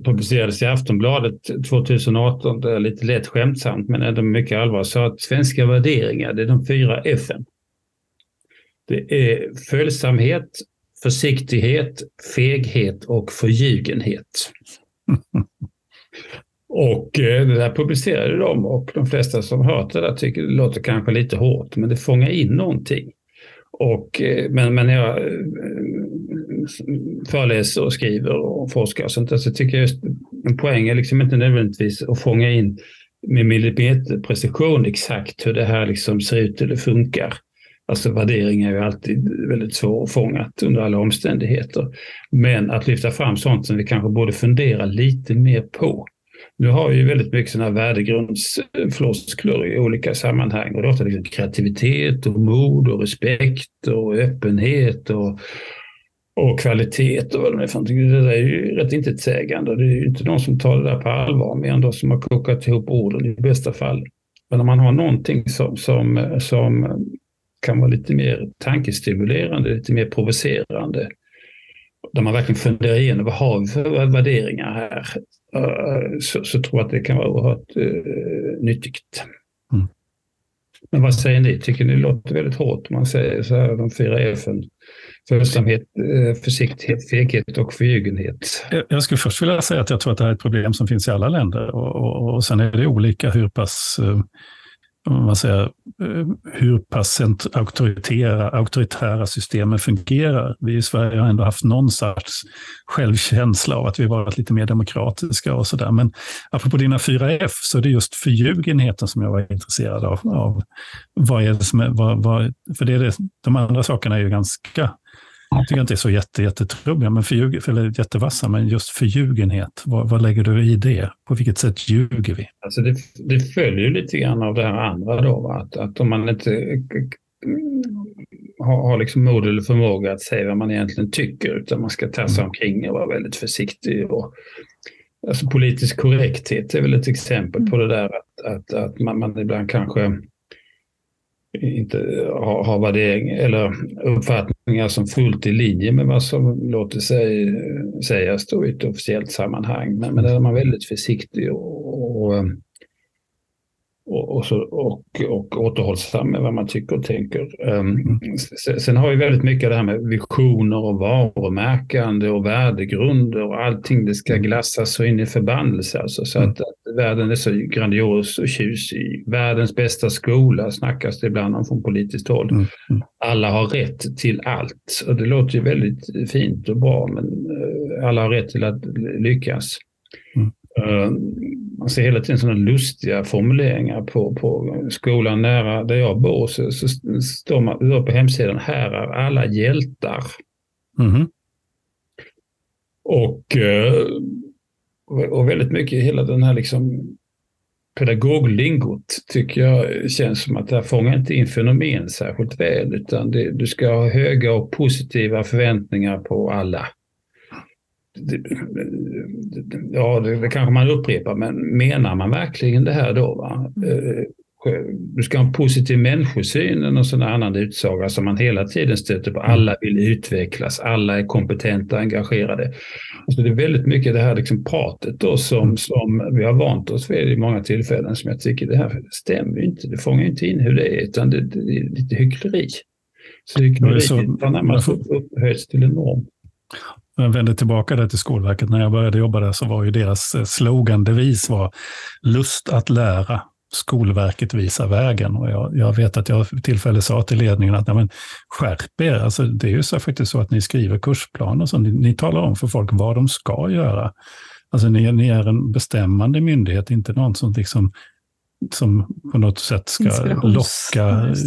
publicerades i Aftonbladet 2018, det är lite lätt skämtsamt men ändå mycket allvar, sa att svenska värderingar, det är de fyra F. Det är följsamhet, försiktighet, feghet och förljugenhet. Och eh, det där publicerade de och de flesta som hört det där tycker det låter kanske lite hårt, men det fångar in någonting. Och, eh, men, men när jag eh, föreläser och skriver och forskar och sånt där, så tycker jag just en poäng är liksom inte nödvändigtvis att fånga in med millimeterprecision exakt hur det här liksom ser ut eller funkar. Alltså värderingar är ju alltid väldigt svårfångat under alla omständigheter. Men att lyfta fram sånt som vi kanske borde fundera lite mer på. Nu har vi ju väldigt mycket sådana värdegrundsfloskler eh, i olika sammanhang och det är ofta liksom kreativitet och mod och respekt och öppenhet och, och kvalitet och vad det är för någonting. Det där är ju rätt intetsägande. Det är ju inte någon som tar det där på allvar mer än de som har kokat ihop orden i bästa fall. Men om man har någonting som, som, som kan vara lite mer tankestimulerande, lite mer provocerande, där man verkligen funderar igenom vad har vi för värderingar här, så, så tror jag att det kan vara oerhört uh, nyttigt. Mm. Men vad säger ni? Tycker ni det låter väldigt hårt om man säger så här, de fyra F? Följsamhet, eh, försiktighet, feghet och förljugenhet. Jag skulle först vilja säga att jag tror att det här är ett problem som finns i alla länder. Och, och, och sen är det olika hur pass man säger, eh, hur pass auktoritära, auktoritära systemen fungerar. Vi i Sverige har ändå haft någon sorts självkänsla av att vi varit lite mer demokratiska och sådär. Men apropå dina fyra F så är det just förljugenheten som jag var intresserad av. av vad är det som är, vad, vad, för det är det, de andra sakerna är ju ganska jag tycker inte är så jätte, jättetrubbiga, men förljug, eller jättevassa, men just förljugenhet, vad, vad lägger du i det? På vilket sätt ljuger vi? Alltså det, det följer lite grann av det här andra då, att, att om man inte har, har liksom mod eller förmåga att säga vad man egentligen tycker, utan man ska tassa mm. omkring och vara väldigt försiktig. Och, alltså politisk korrekthet är väl ett exempel på det där att, att, att man, man ibland kanske inte har, har värdering eller uppfattningar som fullt i linje med vad som låter sig sägas då i ett officiellt sammanhang. Men, men där är man väldigt försiktig och, och och, och, så, och, och återhållsam med vad man tycker och tänker. Um, sen har vi väldigt mycket det här med visioner och varumärkande och värdegrunder och allting det ska mm. glassas så in i förbannelse. Alltså, så mm. att, att, världen är så grandios och tjusig. Världens bästa skola snackas det ibland om från politiskt håll. Mm. Alla har rätt till allt och det låter ju väldigt fint och bra men uh, alla har rätt till att lyckas. Mm. Uh, man ser hela tiden sådana lustiga formuleringar på, på skolan nära där jag bor. Så, så står man på hemsidan, här är alla hjältar. Mm. Och, eh, och väldigt mycket hela den här liksom pedagoglingot tycker jag känns som att det här fångar inte in fenomen särskilt väl utan det, du ska ha höga och positiva förväntningar på alla ja, det, det kanske man upprepar, men menar man verkligen det här då? Va? Eh, du ska ha en positiv människosyn och sån annan utsaga som man hela tiden stöter på. Alla vill utvecklas, alla är kompetenta och engagerade. Alltså det är väldigt mycket det här liksom pratet då som, som vi har vant oss vid i många tillfällen som jag tycker det här stämmer inte. Det fångar inte in hur det är utan det, det är lite hyckleri. Så hyckleriet har närmast upphöjts till en norm jag vänder tillbaka där till Skolverket. När jag började jobba där så var ju deras eh, slogandevis var lust att lära. Skolverket visar vägen. Och jag, jag vet att jag tillfälle sa till ledningen att nej, men, skärp er. Alltså, det är ju så faktiskt så att ni skriver kursplaner. Så ni, ni talar om för folk vad de ska göra. Alltså, ni, ni är en bestämmande myndighet, inte någon som liksom som på något sätt ska locka.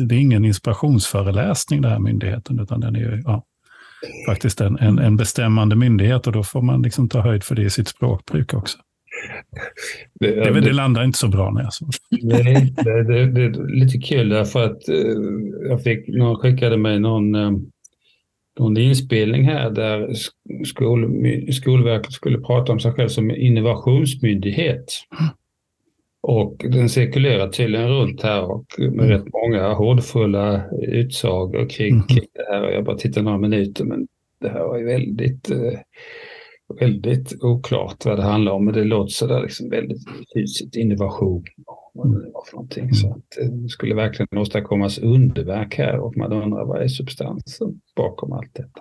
Det är ingen inspirationsföreläsning den här myndigheten, utan den är ja, faktiskt en, en, en bestämmande myndighet och då får man liksom ta höjd för det i sitt språkbruk också. Det, det, det, det landar inte så bra när jag såg Nej, det, det, det är lite kul därför att eh, jag fick, någon skickade mig någon, eh, någon inspelning här där skol, Skolverket skulle prata om sig själv som innovationsmyndighet. Och den cirkulerar tydligen runt här och med mm. rätt många hårdfulla utsagor kring, mm. kring det här. Jag bara tittar några minuter men det här var ju väldigt, eh, väldigt oklart vad det handlar om. Men det låter sådär liksom väldigt tjusigt, innovation och vad det var för någonting. Mm. Så att eh, det skulle verkligen åstadkommas underverk här och man undrar vad är substansen bakom allt detta.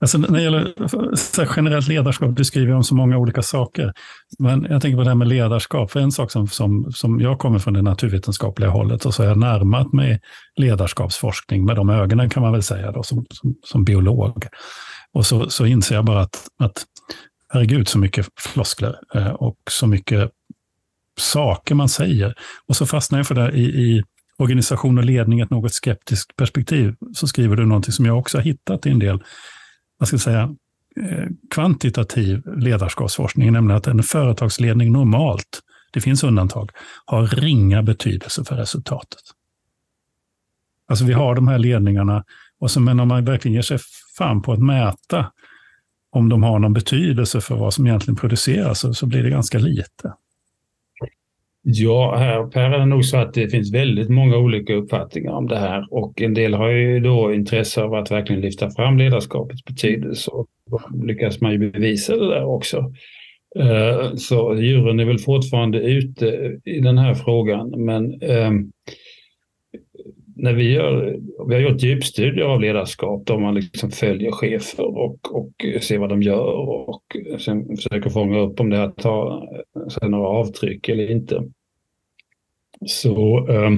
Alltså när det gäller generellt ledarskap, du skriver om så många olika saker. Men jag tänker på det här med ledarskap. För en sak som, som, som jag kommer från det naturvetenskapliga hållet och så har jag närmat mig ledarskapsforskning med de ögonen kan man väl säga då, som, som, som biolog. Och så, så inser jag bara att, att herregud så mycket floskler eh, och så mycket saker man säger. Och så fastnar jag för det i, i organisation och ledning ett något skeptiskt perspektiv, så skriver du någonting som jag också har hittat i en del, vad ska jag säga, eh, kvantitativ ledarskapsforskning, nämligen att en företagsledning normalt, det finns undantag, har ringa betydelse för resultatet. Alltså vi har de här ledningarna, och så, men om man verkligen ger sig fan på att mäta om de har någon betydelse för vad som egentligen produceras, så, så blir det ganska lite. Ja, här Per är det nog så att det finns väldigt många olika uppfattningar om det här. Och en del har ju då intresse av att verkligen lyfta fram ledarskapets betydelse. Och då lyckas man ju bevisa det där också. Eh, så djuren är väl fortfarande ute i den här frågan. Men ehm, när vi, gör, vi har gjort djupstudier av ledarskap där man liksom följer chefer och, och ser vad de gör och sen försöker fånga upp om det här tar några avtryck eller inte. Så eh,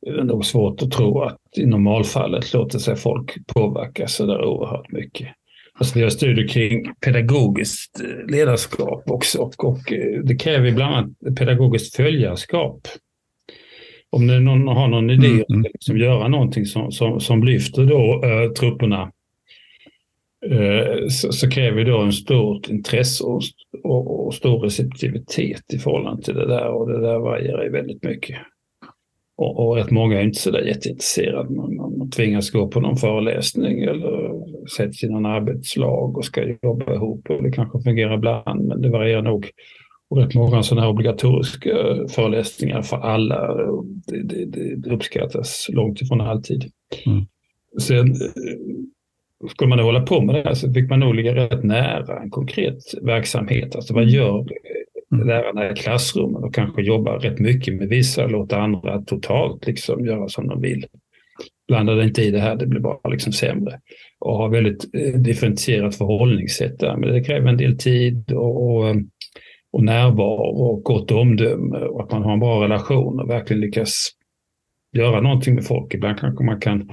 det är nog svårt att tro att i normalfallet låter sig folk påverkas så där oerhört mycket. Alltså vi har studier kring pedagogiskt eh, ledarskap också och, och eh, det kräver bland annat pedagogiskt följarskap om det någon har någon idé mm. att liksom göra någonting som, som, som lyfter då, uh, trupperna eh, så, så kräver det en stort intresse och, och, och, stor receptivitet i förhållande till det där och det där varierar ju väldigt mycket. Och, och rätt många är inte så där jätteintresserade. Man, man, man tvingas gå på någon föreläsning eller sätts i någon arbetslag och ska jobba ihop och det kanske fungerar ibland men det varierar nog. Och rätt många sådana här obligatoriska föreläsningar för alla, det, det, det uppskattas långt ifrån alltid. Mm. Sen eh, skulle man hålla på med det här så fick man nog ligga rätt nära en konkret verksamhet. Alltså vad gör mm. lärarna i klassrummen och kanske jobba rätt mycket med vissa och låta andra totalt liksom göra som de vill. Blanda inte i det här, det blir bara liksom sämre. Och ha väldigt eh, differentierat förhållningssätt där. Men det kräver en del tid och, och, eh, och närvaro och gott omdöme och att man har en bra relation och verkligen lyckas göra någonting med folk. Ibland kanske man kan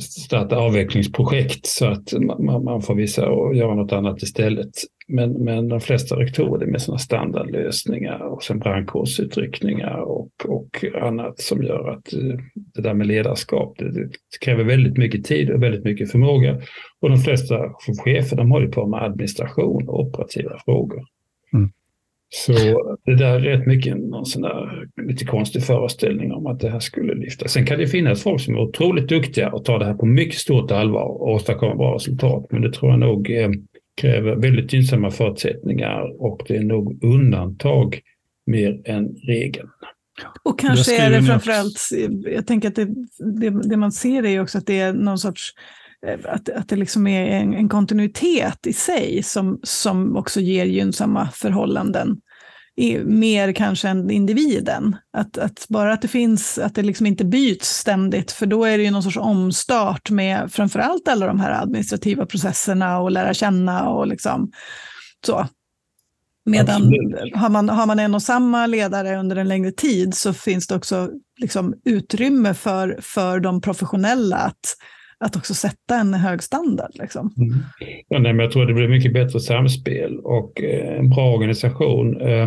starta avvecklingsprojekt så att man, man får visa och göra något annat istället. Men, men de flesta rektorer är med sådana standardlösningar och sen brandkårsutryckningar och, och annat som gör att eh, det där med ledarskap, det, det kräver väldigt mycket tid och väldigt mycket förmåga. Och de flesta chefer de håller på med administration och operativa frågor. Mm. Så det där är rätt mycket någon sån där lite konstig föreställning om att det här skulle lyfta. Sen kan det finnas folk som är otroligt duktiga och tar det här på mycket stort allvar och åstadkommer bra resultat. Men det tror jag nog eh, kräver väldigt gynnsamma förutsättningar och det är nog undantag mer än regeln. Och kanske är det framförallt, jag tänker att det, det, det, man ser är också att det är någon sorts eh, att, att det liksom är en, en, kontinuitet i sig som, som också ger gynnsamma förhållanden mer kanske än individen. Att, att, bara att det finns, att det liksom inte byts ständigt, för då är det ju någon sorts omstart med framförallt alla de här administrativa processerna och lära känna och liksom så. Medan har man, har man en och samma ledare under en längre tid så finns det också liksom utrymme för, för de professionella att att också sätta en hög standard. Liksom. Mm. Ja, nej, men jag tror det blir mycket bättre samspel och eh, en bra organisation. Eh,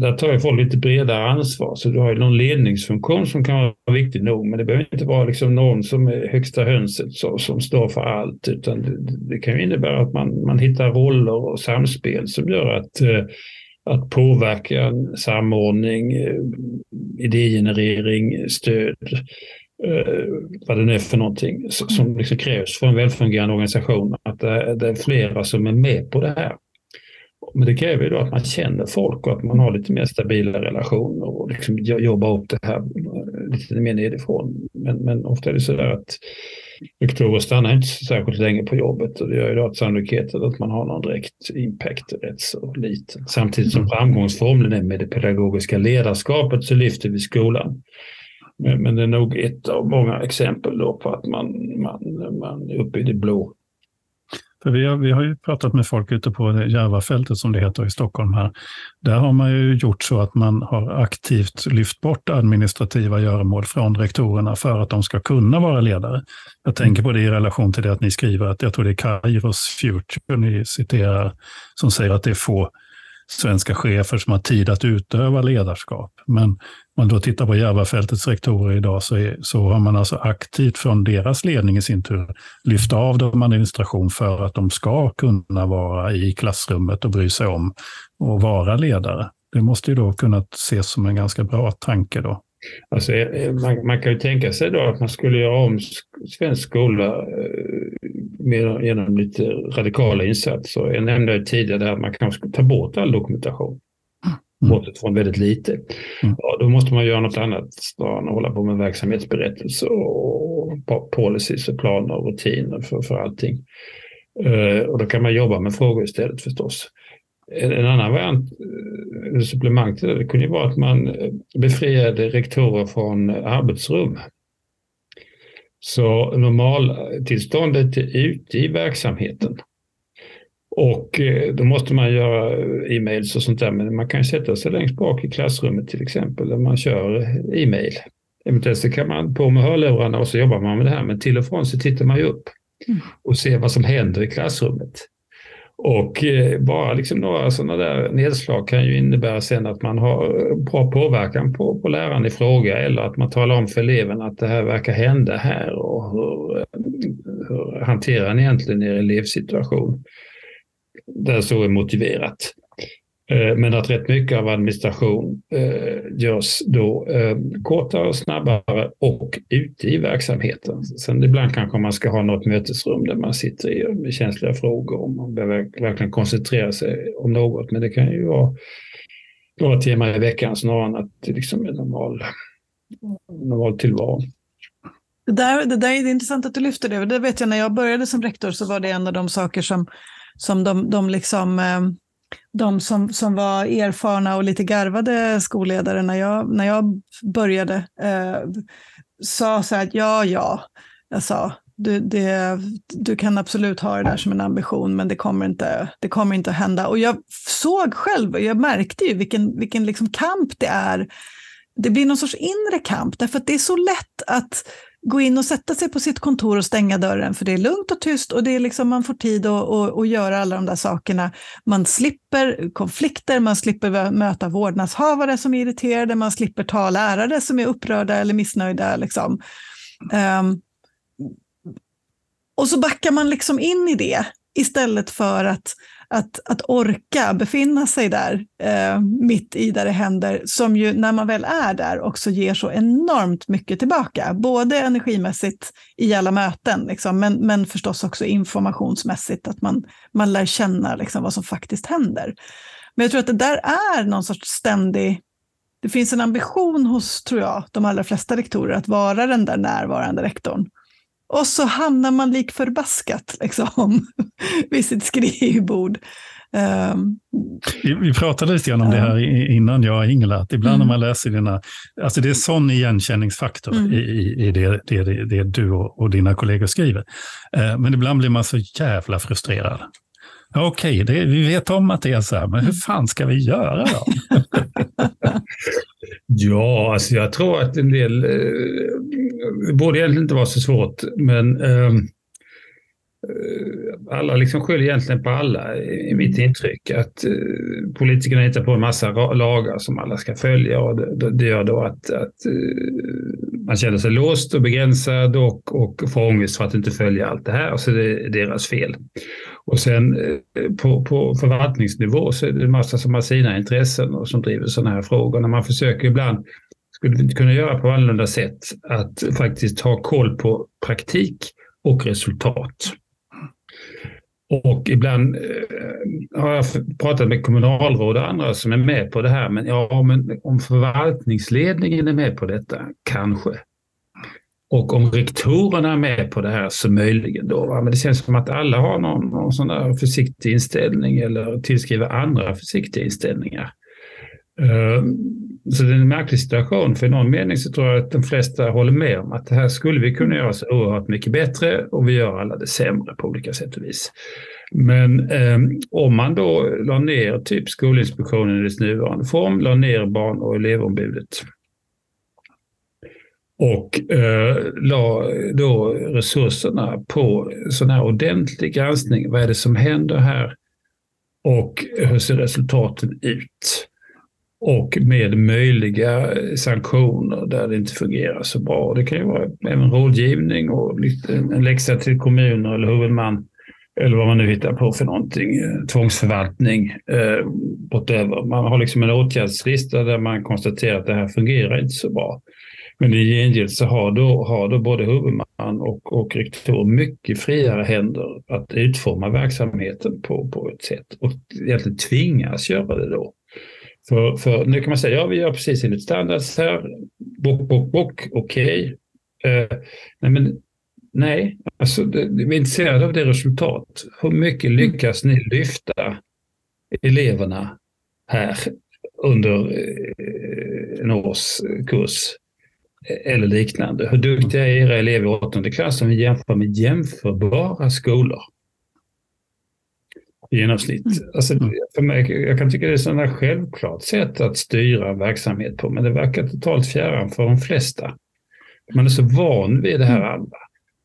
där tar ju folk lite bredare ansvar, så du har ju någon ledningsfunktion som kan vara viktig nog, men det behöver inte vara liksom någon som är högsta hönset så, som står för allt, utan det, det, kan ju innebära att man, man hittar roller och samspel som gör att eh, att påverka samordning, eh, idégenerering, stöd eh, vad det nu är för någonting som mm. liksom krävs för en välfungerande organisation. Att det, det, är flera som är med på det här. Men det kräver ju då att man känner folk och att man har lite mer stabila relationer och liksom jobbar upp det här eh, lite mer nedifrån. Men, men ofta är det så där att rektorer stannar inte särskilt länge på jobbet och det gör ju då att sannolikheten att man har någon direkt impact är rätt så liten. Samtidigt som mm. framgångsformeln är med det pedagogiska ledarskapet så lyfter vi skolan. Men, men det är nog ett av många exempel då på att man, man, man är uppe i det blå. För vi, har, vi har ju pratat med folk ute på Järvafältet som det heter i Stockholm här. Där har man ju gjort så att man har aktivt lyft bort administrativa göromål från rektorerna för att de ska kunna vara ledare. Jag tänker på det i relation till det att ni skriver att jag tror det är Kairos Future ni citerar som säger att det är få svenska chefer som har tid att utöva ledarskap. Men man då tittar på Järvafältets rektorer idag så, är, så har man alltså aktivt från deras ledning i sin tur lyft av dem administration för att de ska kunna vara i klassrummet och bry sig om och vara ledare. Det måste ju då kunna ses som en ganska bra tanke då. Alltså, eh, eh, man, man, kan ju tänka sig då att man skulle göra om svensk skola eh, med, genom lite radikala insatser. Jag nämnde tidigare att man kanske skulle ta bort all dokumentation. Mm. Bortsett från väldigt lite. Mm. Ja, då måste man göra något annat än att hålla på med verksamhetsberättelser och policies och planer och rutiner för, för allting. Uh, och då kan man jobba med frågor istället förstås. En, en annan variant, eller supplemang till det, det kunde ju vara att man befriade rektorer från arbetsrum. Så normaltillståndet är ute i verksamheten. Och eh, då måste man göra e-mails och sånt där, men man kan sätta sig längst bak i klassrummet till exempel, där man kör e-mail. Eventuellt så kan man på med hörlurarna och så jobbar man med det här, men till och från så tittar man ju upp mm. och ser vad som händer i klassrummet. Och eh, bara liksom några sådana där nedslag kan ju innebära sen att man har bra påverkan på, på läraren i fråga eller att man talar om för eleven att det här verkar hända här och hur, hur hanterar ni egentligen er elevsituation? Där så är motiverat. Eh, men att rätt mycket av administration eh, görs då eh, kortare och snabbare och ute i verksamheten. Sen ibland kanske man ska ha något mötesrum där man sitter i med känsliga frågor och man behöver verkligen koncentrera sig om något. Men det kan ju vara några timmar i veckan snarare än att det liksom är normal, normal tillvaro. Det där, det där är intressant att du lyfter det. Det vet jag när jag började som rektor så var det en av de saker som, som de, de liksom eh, de som, som var erfarna och lite garvade skolledare när jag, när jag började eh, sa så här att ja, ja, jag sa, du, det, du kan absolut ha det där som en ambition, men det kommer inte, det kommer inte att hända. Och jag såg själv, jag märkte ju vilken, vilken liksom kamp det är. Det blir någon sorts inre kamp, därför att det är så lätt att gå in och sätta sig på sitt kontor och stänga dörren, för det är lugnt och tyst och det är liksom, man får tid att, att, att göra alla de där sakerna. Man slipper konflikter, man slipper möta vårdnadshavare som är irriterade, man slipper ta lärare som är upprörda eller missnöjda. Liksom. Um, och så backar man liksom in i det istället för att att, att orka befinna sig där eh, mitt i där det händer, som ju när man väl är där också ger så enormt mycket tillbaka, både energimässigt i alla möten, liksom, men, men förstås också informationsmässigt, att man, man lär känna liksom, vad som faktiskt händer. Men jag tror att det där är någon sorts ständig det finns en ambition hos, tror jag, de allra flesta rektorer att vara den där närvarande rektorn. Och så hamnar man lik förbaskat liksom, vid sitt skrivbord. Um, vi, vi, pratade lite grann om uh, det här innan jag och Ingela, att ibland mm. när man läser dina... Alltså det är sån igenkänningsfaktor mm. i, i det, det, det, det, du och, och, dina kollegor skriver. Uh, men ibland blir man så jävla frustrerad. Okej, okay, vi vet om att det är så här, men hur fan ska vi göra då? ja, alltså jag tror att en del, eh, det borde egentligen inte vara så svårt, men ehm, eh, alla liksom skyller egentligen på alla, i mitt intryck. Att eh, politikerna hittar på en massa lagar som alla ska följa och det, det gör då att, att eh, man känner sig låst och begränsad och, och får ångest för att inte följa allt det här. Så det är deras fel. Och sen eh, på, på förvaltningsnivå så är det en massa som har sina intressen och som driver sådana här frågor. När man försöker ibland skulle vi inte kunna göra på annorlunda sätt att faktiskt ha koll på praktik och resultat. Och ibland eh, har jag pratat med kommunalråd och andra som är med på det här, men ja, men om förvaltningsledningen är med på detta, kanske. Och om rektorerna är med på det här så möjligen då. Va? Men det känns som att alla har någon, någon sån där försiktig inställning eller tillskriver andra försiktiga inställningar. Ehm, så det är en märklig situation. För i någon mening så tror jag att de flesta håller med om att det här skulle vi kunna göra så oerhört mycket bättre och vi gör alla det sämre på olika sätt och vis. Men eh, om man då la ner typ Skolinspektionen i dess nuvarande form, la ner barn och elevombudet och eh, la då resurserna på sån här ordentlig granskning. Vad är det som händer här? Och hur ser resultaten ut? och med möjliga sanktioner där det inte fungerar så bra. Det kan ju vara även rådgivning och en läxa till kommuner eller huvudman eller vad man nu hittar på för någonting, eh, tvångsförvaltning eh, bortöver. Man har liksom en åtgärdslista där man konstaterar att det här fungerar inte så bra. Men i gengäld så har då, har då både huvudman och, och rektor mycket friare händer att utforma verksamheten på, på ett sätt och egentligen tvingas göra det då. För, för nu kan man säga, ja vi gör precis enligt standards här, bock, bock, bock, okej. Okay. Uh, nej, men nej, alltså det, vi är intresserade av det resultat. Hur mycket lyckas ni lyfta eleverna här under uh, en årskurs eller liknande? Hur duktiga är era elever i åttonde klass om vi jämför med jämförbara skolor? i genomsnitt. Mm. Alltså, mm. för mig, jag kan tycka det är ett sådant självklart sätt att styra verksamhet på, men det verkar totalt fjärran för de flesta. Man är så van vid det här mm. alla.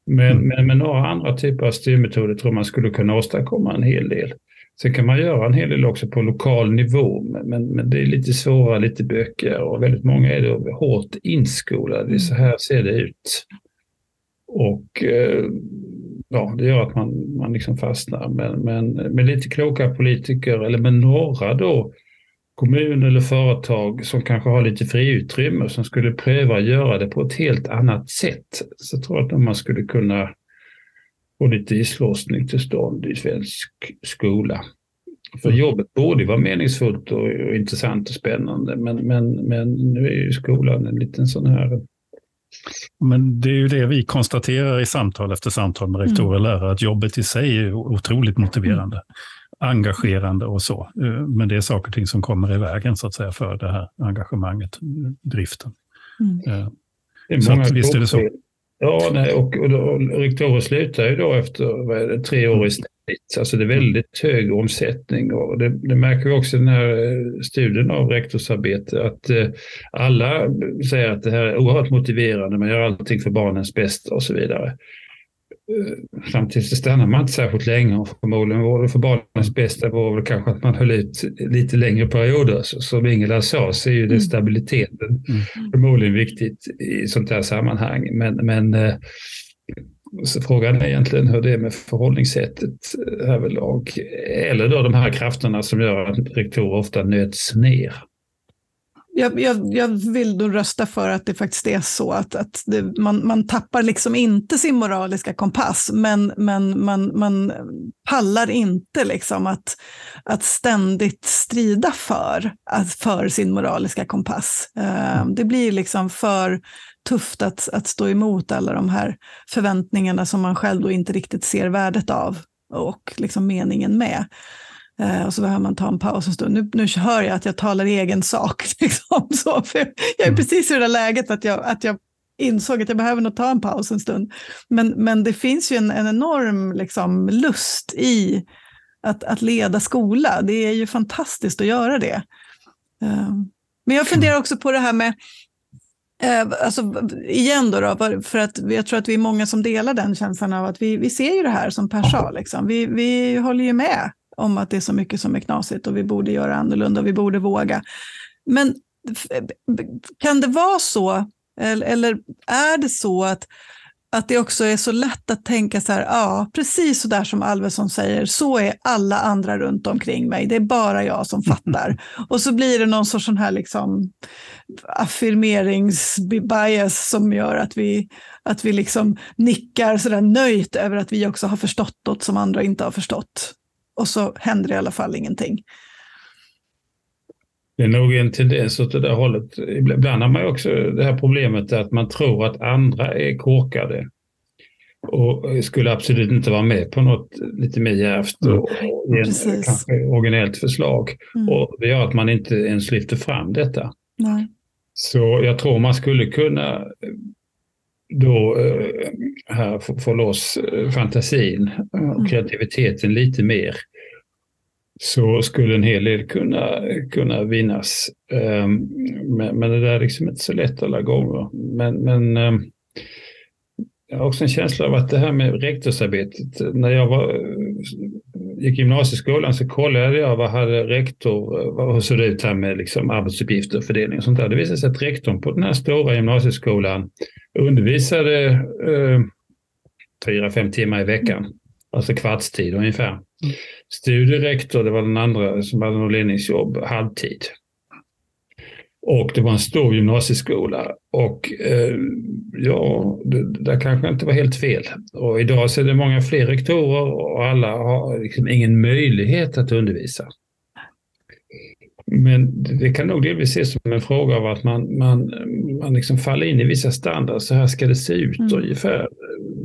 Men, men med några andra typer av styrmetoder tror man skulle kunna åstadkomma en hel del. Sen kan man göra en hel del också på lokal nivå, men, men det är lite svårare, lite bökigare och väldigt många är då hårt inskolade. Så här ser det ut. Och eh, ja, det gör att man, man liksom fastnar. Men, men med lite kloka politiker, eller med några då, kommun eller företag som kanske har lite friutrymme som skulle pröva att göra det på ett helt annat sätt. Så jag tror att man skulle kunna få lite islossning till stånd i svensk skola. För jobbet borde vara meningsfullt och, och intressant och spännande men, men, men nu är ju skolan en liten sån här men det är ju det vi konstaterar i samtal efter samtal med rektorer och mm. lärare, att jobbet i sig är otroligt motiverande, mm. engagerande och så. Eh, men det är saker och ting som kommer i vägen så att säga för det här engagemanget, driften. Mm. Eh, det är så att, visst är det så. Ja, nej, och, och, och rektorer slutar ju då efter det, tre år i snitt. Alltså det är väldigt hög omsättning och det, det märker vi också i den här eh, studien av rektorsarbete att eh, alla säger att det här är oerhört motiverande, man gör allting för barnens bästa och så vidare. Eh, samtidigt så stannar man inte särskilt länge och förmodligen var det för barnens bästa var väl kanske att man höll ut lite längre perioder. Så, som Ingela sa så är ju det mm. stabiliteten mm. förmodligen viktigt i sånt här sammanhang. Men, men eh, frågan är egentligen hur det är med förhållningssättet härvidlag. Eller då de här krafterna som gör att rektorer ofta nöts ner. Jag, jag, jag, vill då rösta för att det faktiskt är så att, att det, man, man tappar liksom inte sin moraliska kompass, men, men man, man pallar inte liksom att, att ständigt strida för, för sin moraliska kompass. Eh, det blir liksom för tufft att, att stå emot alla de här förväntningarna som man själv då inte riktigt ser värdet av och liksom meningen med. Eh, och så behöver man ta en paus en stund. Nu, nu hör jag att jag talar i egen sak. Liksom, så, för jag är mm. precis i det där läget att jag, att jag insåg att jag behöver nog ta en paus en stund. Men, men det finns ju en, en enorm liksom, lust i att, att leda skola. Det är ju fantastiskt att göra det. Uh, men jag funderar också på det här med Eh, alltså, igen då, då, för att jag tror att vi är många som delar den känslan av att vi, vi ser ju det här som Per sa, liksom. vi, vi håller ju med om att det är så mycket som är knasigt och vi borde göra annorlunda och vi borde våga. Men kan det vara så, eller är det så att att det också är så lätt att tänka så här, ja, precis så där som Alvesson säger, så är alla andra runt omkring mig, det är bara jag som fattar. och så blir det någon sorts sån här liksom affirmeringsbias som gör att vi, att vi liksom nickar sådär nöjt över att vi också har förstått något som andra inte har förstått. Och så händer det i alla fall ingenting. Det är nog en tendens åt det där hållet. Ibland har man också det här problemet att man tror att andra är korkade och skulle absolut inte vara med på något lite mer djärvt och mm. kanske originellt förslag. Mm. Och det gör att man inte ens lyfter fram detta. Nej. Så jag tror man skulle kunna då eh, här få, få loss eh, fantasin och mm. kreativiteten lite mer så skulle en hel del kunna, kunna vinnas. Ehm, men, men det där är liksom inte så lätt alla gånger. Men, men ehm, jag har också en känsla av att det här med rektorsarbetet, när jag var, gick gymnasieskolan så kollade jag vad hade rektor, hur såg det ut här med liksom arbetsuppgifter och fördelning och sånt där. Det visade sig att rektorn på den här stora gymnasieskolan undervisade eh, fyra, fem timmar i veckan, alltså kvartstid ungefär. Mm. Studierektor, det var den andra som hade något ledningsjobb, halvtid. Och det var en stor gymnasieskola och eh, ja, det där kanske inte var helt fel. Och idag så är det många fler rektorer och alla har liksom ingen möjlighet att undervisa. Men det kan nog delvis ses som en fråga av att man, man, man liksom faller in i vissa standarder. Så här ska det se ut mm. ungefär.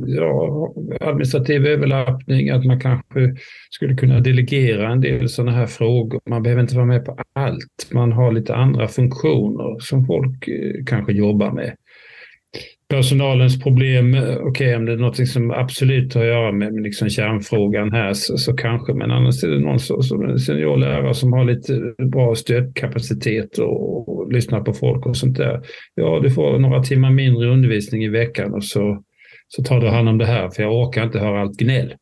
Ja, administrativ överlappning, att man kanske skulle kunna delegera en del sådana här frågor. Man behöver inte vara med på allt. Man har lite andra funktioner som folk eh, kanske jobbar med personalens problem, okej okay, om det är något som absolut har att göra med, med liksom kärnfrågan här så, så, kanske, men annars är det någon som, som en seniorlärare som har lite bra stödkapacitet och, och lyssnar på folk och sånt där. Ja, du får några timmar mindre undervisning i veckan och så, så tar du hand om det här för jag orkar inte höra allt gnäll.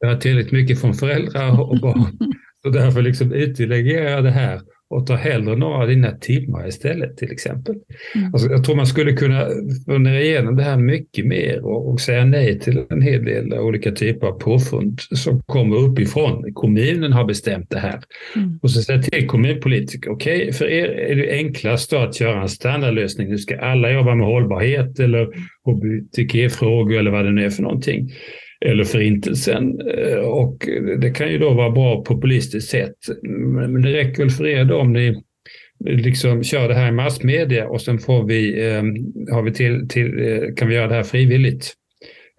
Jag har tillräckligt mycket från föräldrar och barn. Så därför liksom utdelegerar jag det här och tar hellre några av dina timmar istället till exempel. Mm. Alltså, jag tror man skulle kunna fundera igenom det här mycket mer och, och, säga nej till en hel del olika typer av påfund som kommer uppifrån. Kommunen har bestämt det här. Mm. Och så säga till kommunpolitiker, okej, okay, för er är det enklast att göra en standardlösning. Nu ska alla jobba med hållbarhet eller hbtq-frågor eller vad det nu är för någonting eller förintelsen. Eh, och det kan ju då vara bra populistiskt sett. Men det räcker väl för er då om ni liksom kör det här i massmedia och sen får vi, eh, har vi till, till, eh, kan vi göra det här frivilligt.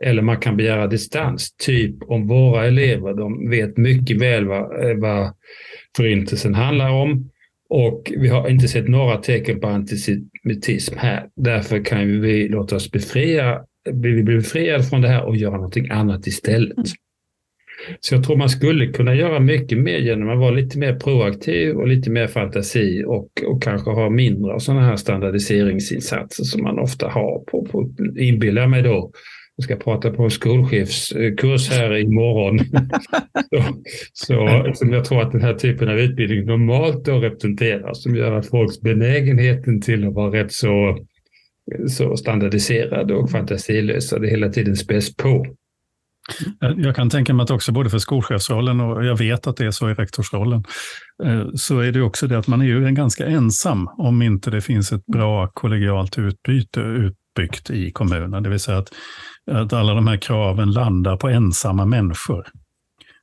Eller man kan begära distans, typ om våra elever, de vet mycket väl vad, eh, vad förintelsen handlar om och vi har inte sett några tecken på antisemitism här. Därför kan vi låta oss befria vi blir befriade från det här och göra någonting annat istället. Mm. Så jag tror man skulle kunna göra mycket mer genom att vara lite mer proaktiv och lite mer fantasi och, och kanske ha mindre av sådana här standardiseringsinsatser som man ofta har på, på inbillar mig då. Jag ska prata på en skolchefskurs här imorgon. så, så som jag tror att den här typen av utbildning normalt då representerar som gör att folks benägenheten till att vara rätt så så standardiserade och fantasilösa. Det hela tiden späs på. Eh, jag kan tänka mig att också både för skolchefsrollen och jag vet att det är så i rektorsrollen, eh, så är det också det att man är ju ganska ensam om inte det finns ett bra kollegialt utbyte utbyggt i kommunen. Det vill säga att, att alla de här kraven landar på ensamma människor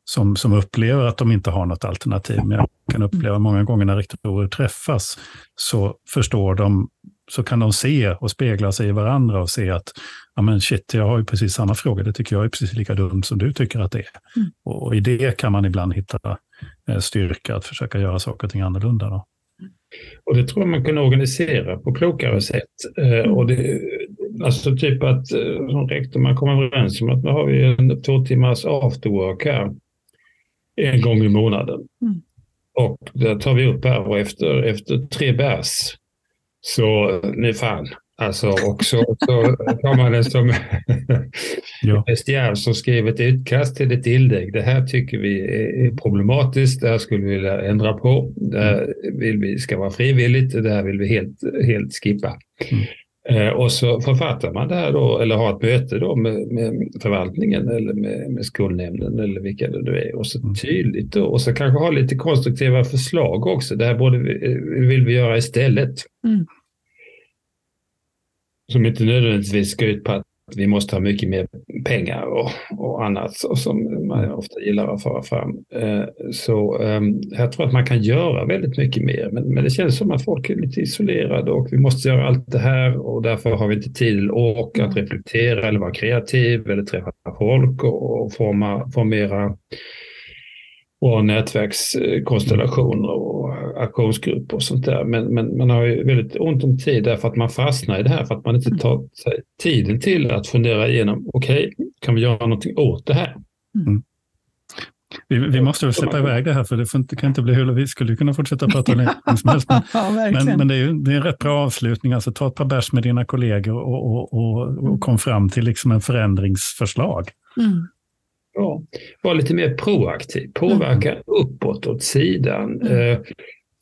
som, som upplever att de inte har något alternativ. Men jag kan uppleva många gånger när rektorer träffas så förstår de så kan de se och spegla sig i varandra och se att ja men shit, jag har ju precis samma fråga, det tycker jag är precis lika dumt som du tycker att det är. Mm. Och, och, i det kan man ibland hitta eh, styrka att försöka göra saker och ting annorlunda. Då. Och det tror jag man kan organisera på klokare sätt. Eh, mm. och det, alltså typ att eh, som rektor man kommer överens om att nu har vi en två timmars afterwork här en gång i månaden. Mm. Och det tar vi upp här och efter, efter tre bärs så nu fan, alltså också så tar man det som bestiär som skrev ett utkast till ett inlägg. Det här tycker vi är problematiskt, det här skulle vi vilja ändra på. Det här vill vi ska vara frivilligt, det här vill vi helt, helt skippa. Mm. Eh, och så författar man det här då, eller har ett möte då med, med förvaltningen eller med, med skolnämnden eller vilka det nu är. Och så mm. tydligt då, och så kanske ha lite konstruktiva förslag också. Det här borde vi, eh, vill vi göra istället. Mm. Som inte nödvändigtvis ska ut på att vi måste ha mycket mer pengar och, och annat så, som man ofta gillar att föra fram. Eh, så ehm, jag tror att man kan göra väldigt mycket mer, men, men det känns som att folk är lite isolerade och vi måste göra allt det här och därför har vi inte tid eller ork att reflektera eller vara kreativ eller träffa folk och, och forma, formera och nätverkskonstellationer och aktionsgrupper och sånt där. Men, men man har ju väldigt ont om tid därför att man fastnar i det här för att man inte tar sig tiden till att fundera igenom, okej, okay, kan vi göra någonting åt det här? Mm. Vi, vi, måste väl släppa iväg det här, för det, får inte, kan inte bli hur vi skulle kunna fortsätta prata länge som helst. Men, ja, men, men, det, är ju, det är en rätt bra avslutning. Alltså, ta ett par bärs med dina kollegor och, och, och, och kom fram till liksom en förändringsförslag. Mm. Ja, vara lite mer proaktiv, påverka mm. uppåt åt sidan. Mm. Eh,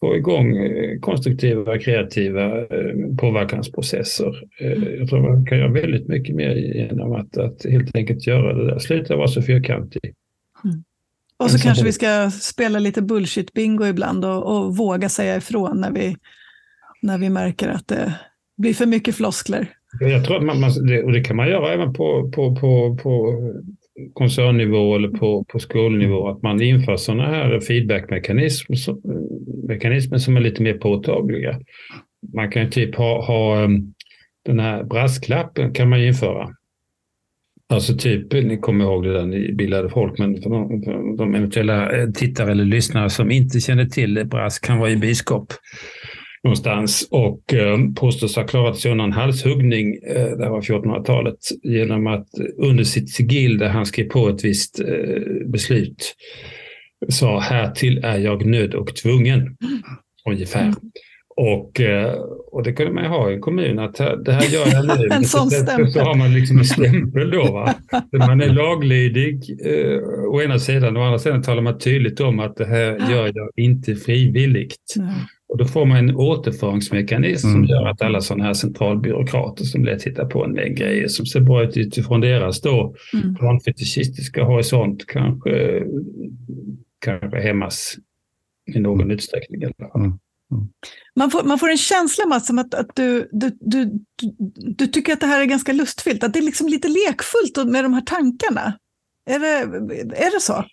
få igång eh, konstruktiva, kreativa eh, påverkansprocesser. Mm. Jag tror man kan göra väldigt mycket mer genom att, att helt enkelt göra det där. Sluta vara så fyrkantig. Mm. Och så kanske vi ska spela lite bullshit-bingo ibland och, och, våga säga ifrån när vi, när vi märker att det blir för mycket floskler. Jag tror att man, man det, och det kan man göra även på, på, på, på koncernnivå eller på, på skolnivå, att man inför sådana här feedbackmekanismer som är lite mer påtagliga. Man kan typ ha, ha um, den här brasklappen kan man införa. Alltså typ, ni kommer ihåg det där, ni bildade folk, men för de, för de eventuella eh, tittare eller lyssnare som inte känner till det, brask kan vara i biskop någonstans och eh, påstås ha klarat sig undan halshuggning, eh, det här var 1400-talet, genom att under sitt sigill där han skrev på ett visst eh, beslut sa här till är jag nödd och tvungen, ungefär. Mm. Och, eh, och det kunde man ju ha i en kommun, att det här gör jag nu. en sån stämpel. Så har man liksom en stämpel då. Va? Man är laglydig eh, å ena sidan, å andra sidan talar man tydligt om att det här gör jag inte frivilligt. Mm. Och då får man en återföringsmekanism mm. som gör att alla sådana här centralbyråkrater som lätt hittar på en mängd grejer som ser bra ut utifrån deras då mm. planfetischistiska horisont kanske, kanske hämmas i någon mm. utsträckning. Mm. Mm. Man, får, man får en känsla Mats, att, att du, du, du, du, tycker att det här är ganska lustfyllt, att det är liksom lite lekfullt med de här tankarna. Är det, är det så?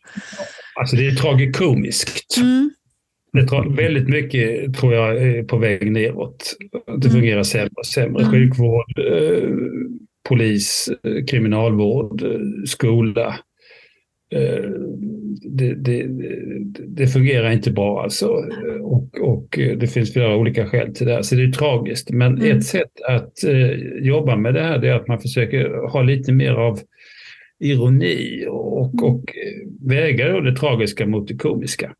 Alltså det är tragikomiskt. Mm. Det tror, väldigt mycket tror jag är på väg neråt. Det mm. fungerar sämre och sämre. Mm. Sjukvård, eh, polis, eh, kriminalvård, eh, skola. Eh, det, det, det, fungerar inte bra alltså. Och, och det finns flera olika skäl till det här. Så det är tragiskt. Men mm. ett sätt att eh, jobba med det här är att man försöker ha lite mer av ironi och, mm. och väga det tragiska mot det komiska.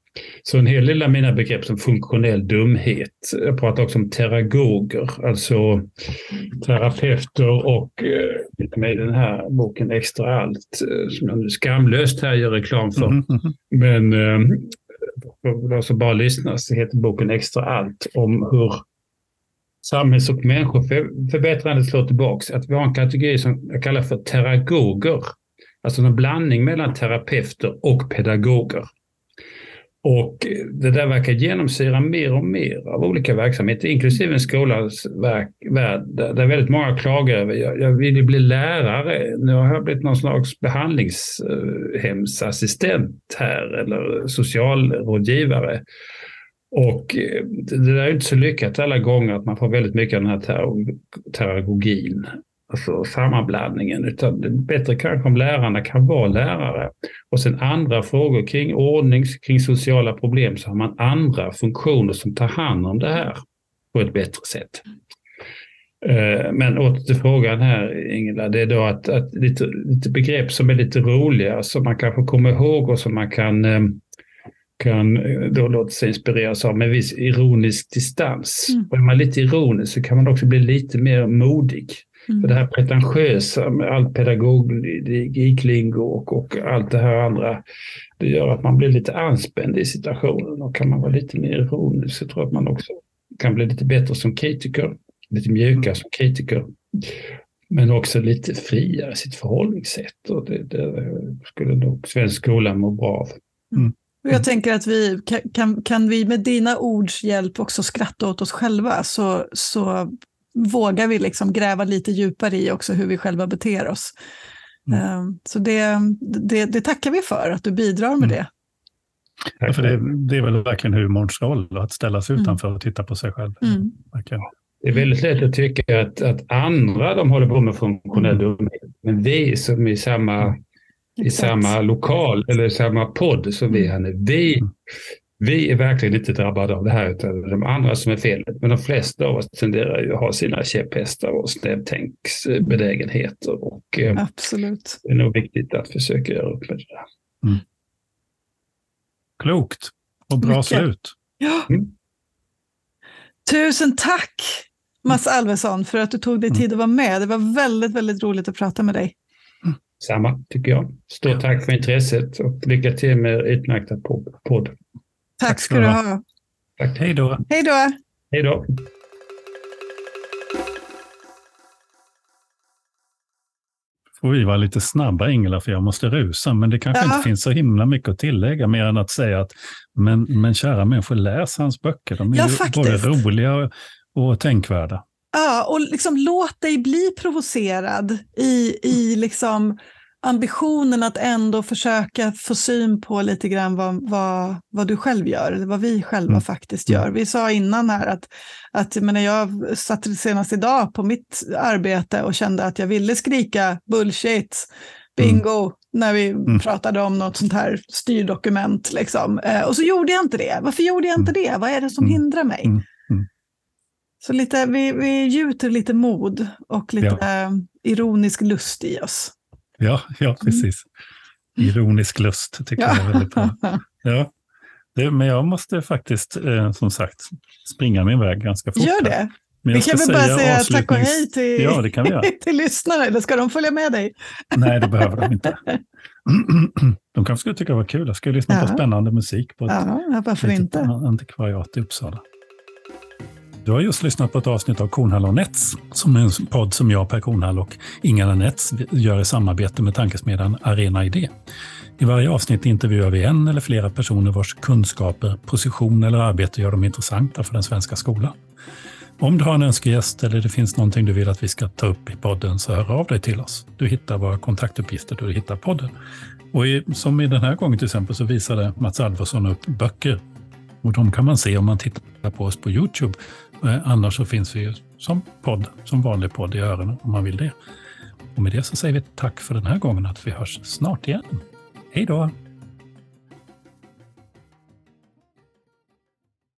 Så en hel del av mina begrepp som funktionell dumhet, jag pratar också om teragoger, alltså terapeuter och eh, med den här boken Extra allt, eh, som jag nu skamlöst här gör reklam för. Mm. Men eh, för de som bara lyssnar så heter boken Extra allt om hur samhälls och människoförbättrande slår tillbaks. Att vi har en kategori som jag kallar för teragoger. Alltså en blandning mellan terapeuter och pedagoger. Och det där verkar genomsyra mer och mer av olika verksamheter, inklusive en skolans värld, där väldigt många klagar över jag vill ju bli lärare, nu har jag blivit någon slags behandlingshemsassistent här eller socialrådgivare. Och eh, det där är inte så lyckat alla gånger att man får väldigt mycket av den här teragogin alltså sammanblandningen, utan det är bättre kanske om lärarna kan vara lärare. Och sen andra frågor kring ordning, kring sociala problem, så har man andra funktioner som tar hand om det här på ett bättre sätt. Eh, men åter till frågan här, Ingela, det är då att, att lite, lite begrepp som är lite roliga, som man kanske kommer ihåg och som man kan eh, kan eh, då låta sig inspireras av med viss ironisk distans. Mm. Och är man lite ironisk så kan man också bli lite mer modig. Mm. För det här pretentiösa med all pedagogiklingo och, och allt det här andra, det gör att man blir lite anspänd i situationen och kan man vara lite mer ironisk så tror jag att man också kan bli lite bättre som kritiker, lite mjukare mm. som kritiker. Men också lite friare i sitt förhållningssätt och det, det skulle nog svensk skola må bra av. Mm. Jag tänker att vi kan, kan vi med dina ords hjälp också skratta åt oss själva så, så vågar vi liksom gräva lite djupare i också hur vi själva beter oss. Mm. Ehm, så det, det, det, tackar vi för, att du bidrar med mm. det. Ja, för det, det, är väl verkligen humorns roll, att ställa sig mm. utanför och titta på sig själv. Mm. Det är väldigt lätt att tycka att, att andra de håller på med funktionell mm. dumhet, men vi som är i samma, i samma lokal eller samma podd som vi är nu, vi vi är verkligen inte drabbade av det här, utan de andra som är felet. Men de flesta av oss tenderar ju att ha sina käpphästar och snävtänksbenägenheter. Och, eh, Absolut. Det är nog viktigt att försöka göra upp med det där. Mm. Klokt och bra Mycket. slut. Ja. Mm. Tusen tack, Mats Alvesson, för att du tog dig mm. tid att vara med. Det var väldigt, väldigt roligt att prata med dig. Samma, tycker jag. Stort tack för intresset och lycka till med utmärkta podd. Tack ska du ha. Tack. Hej då. Hej då. Hej då. får vi vara lite snabba Ingela, för jag måste rusa. Men det kanske ja. inte finns så himla mycket att tillägga mer än att säga att men, men kära människor, läs hans böcker. De är ja, både roliga och, och tänkvärda. Ja, och liksom låt dig bli provocerad i, i liksom ambitionen att ändå försöka få syn på lite grann vad, vad, vad du själv gör, vad vi själva mm. faktiskt gör. Vi sa innan här att, att jag, menar, jag satt senast idag på mitt arbete och kände att jag ville skrika bullshit, bingo, mm. när vi mm. pratade om något sånt här styrdokument. Liksom. Eh, och så gjorde jag inte det. Varför gjorde jag inte mm. det? Vad är det som mm. hindrar mig? Mm. Så lite, vi, vi gjuter lite mod och lite ja. ironisk lust i oss. Ja, ja precis. Ironisk lust tycker jag är väldigt bra. Ja. Det, men jag måste faktiskt, eh, som sagt, springa min väg ganska fort. Gör det. Vi kan väl bara säga avslutnings- tack och hej till, Ja, det kan vi göra. till lyssnarna, eller ska de följa med dig? Nej, det behöver de inte. De kanske skulle tycka det var kul. Jag skulle lyssna på Ja. spännande musik på ett Ja, varför inte? antikvariat i Uppsala. Du har just lyssnat på ett avsnitt av Kornhall och Nets, som är en podd som jag, Per Kornhall och Ingela Nets gör i samarbete med tankesmedjan Arena Idé. I varje avsnitt intervjuar vi en eller flera personer vars kunskaper, position eller arbete gör dem intressanta för den svenska skolan. Om du har en önskegäst eller det finns någonting du vill att vi ska ta upp i podden så hör av dig till oss. Du hittar våra kontaktuppgifter då du hittar podden. Och i, som i den här gången till exempel så visade Mats Alvarsson upp böcker. Och de kan man se om man tittar på oss på Youtube. Eh, annars så finns vi ju som podd, som vanlig podd i öronen om man vill det. Och med det så säger vi tack för den här gången att vi hörs snart igen. Hej då!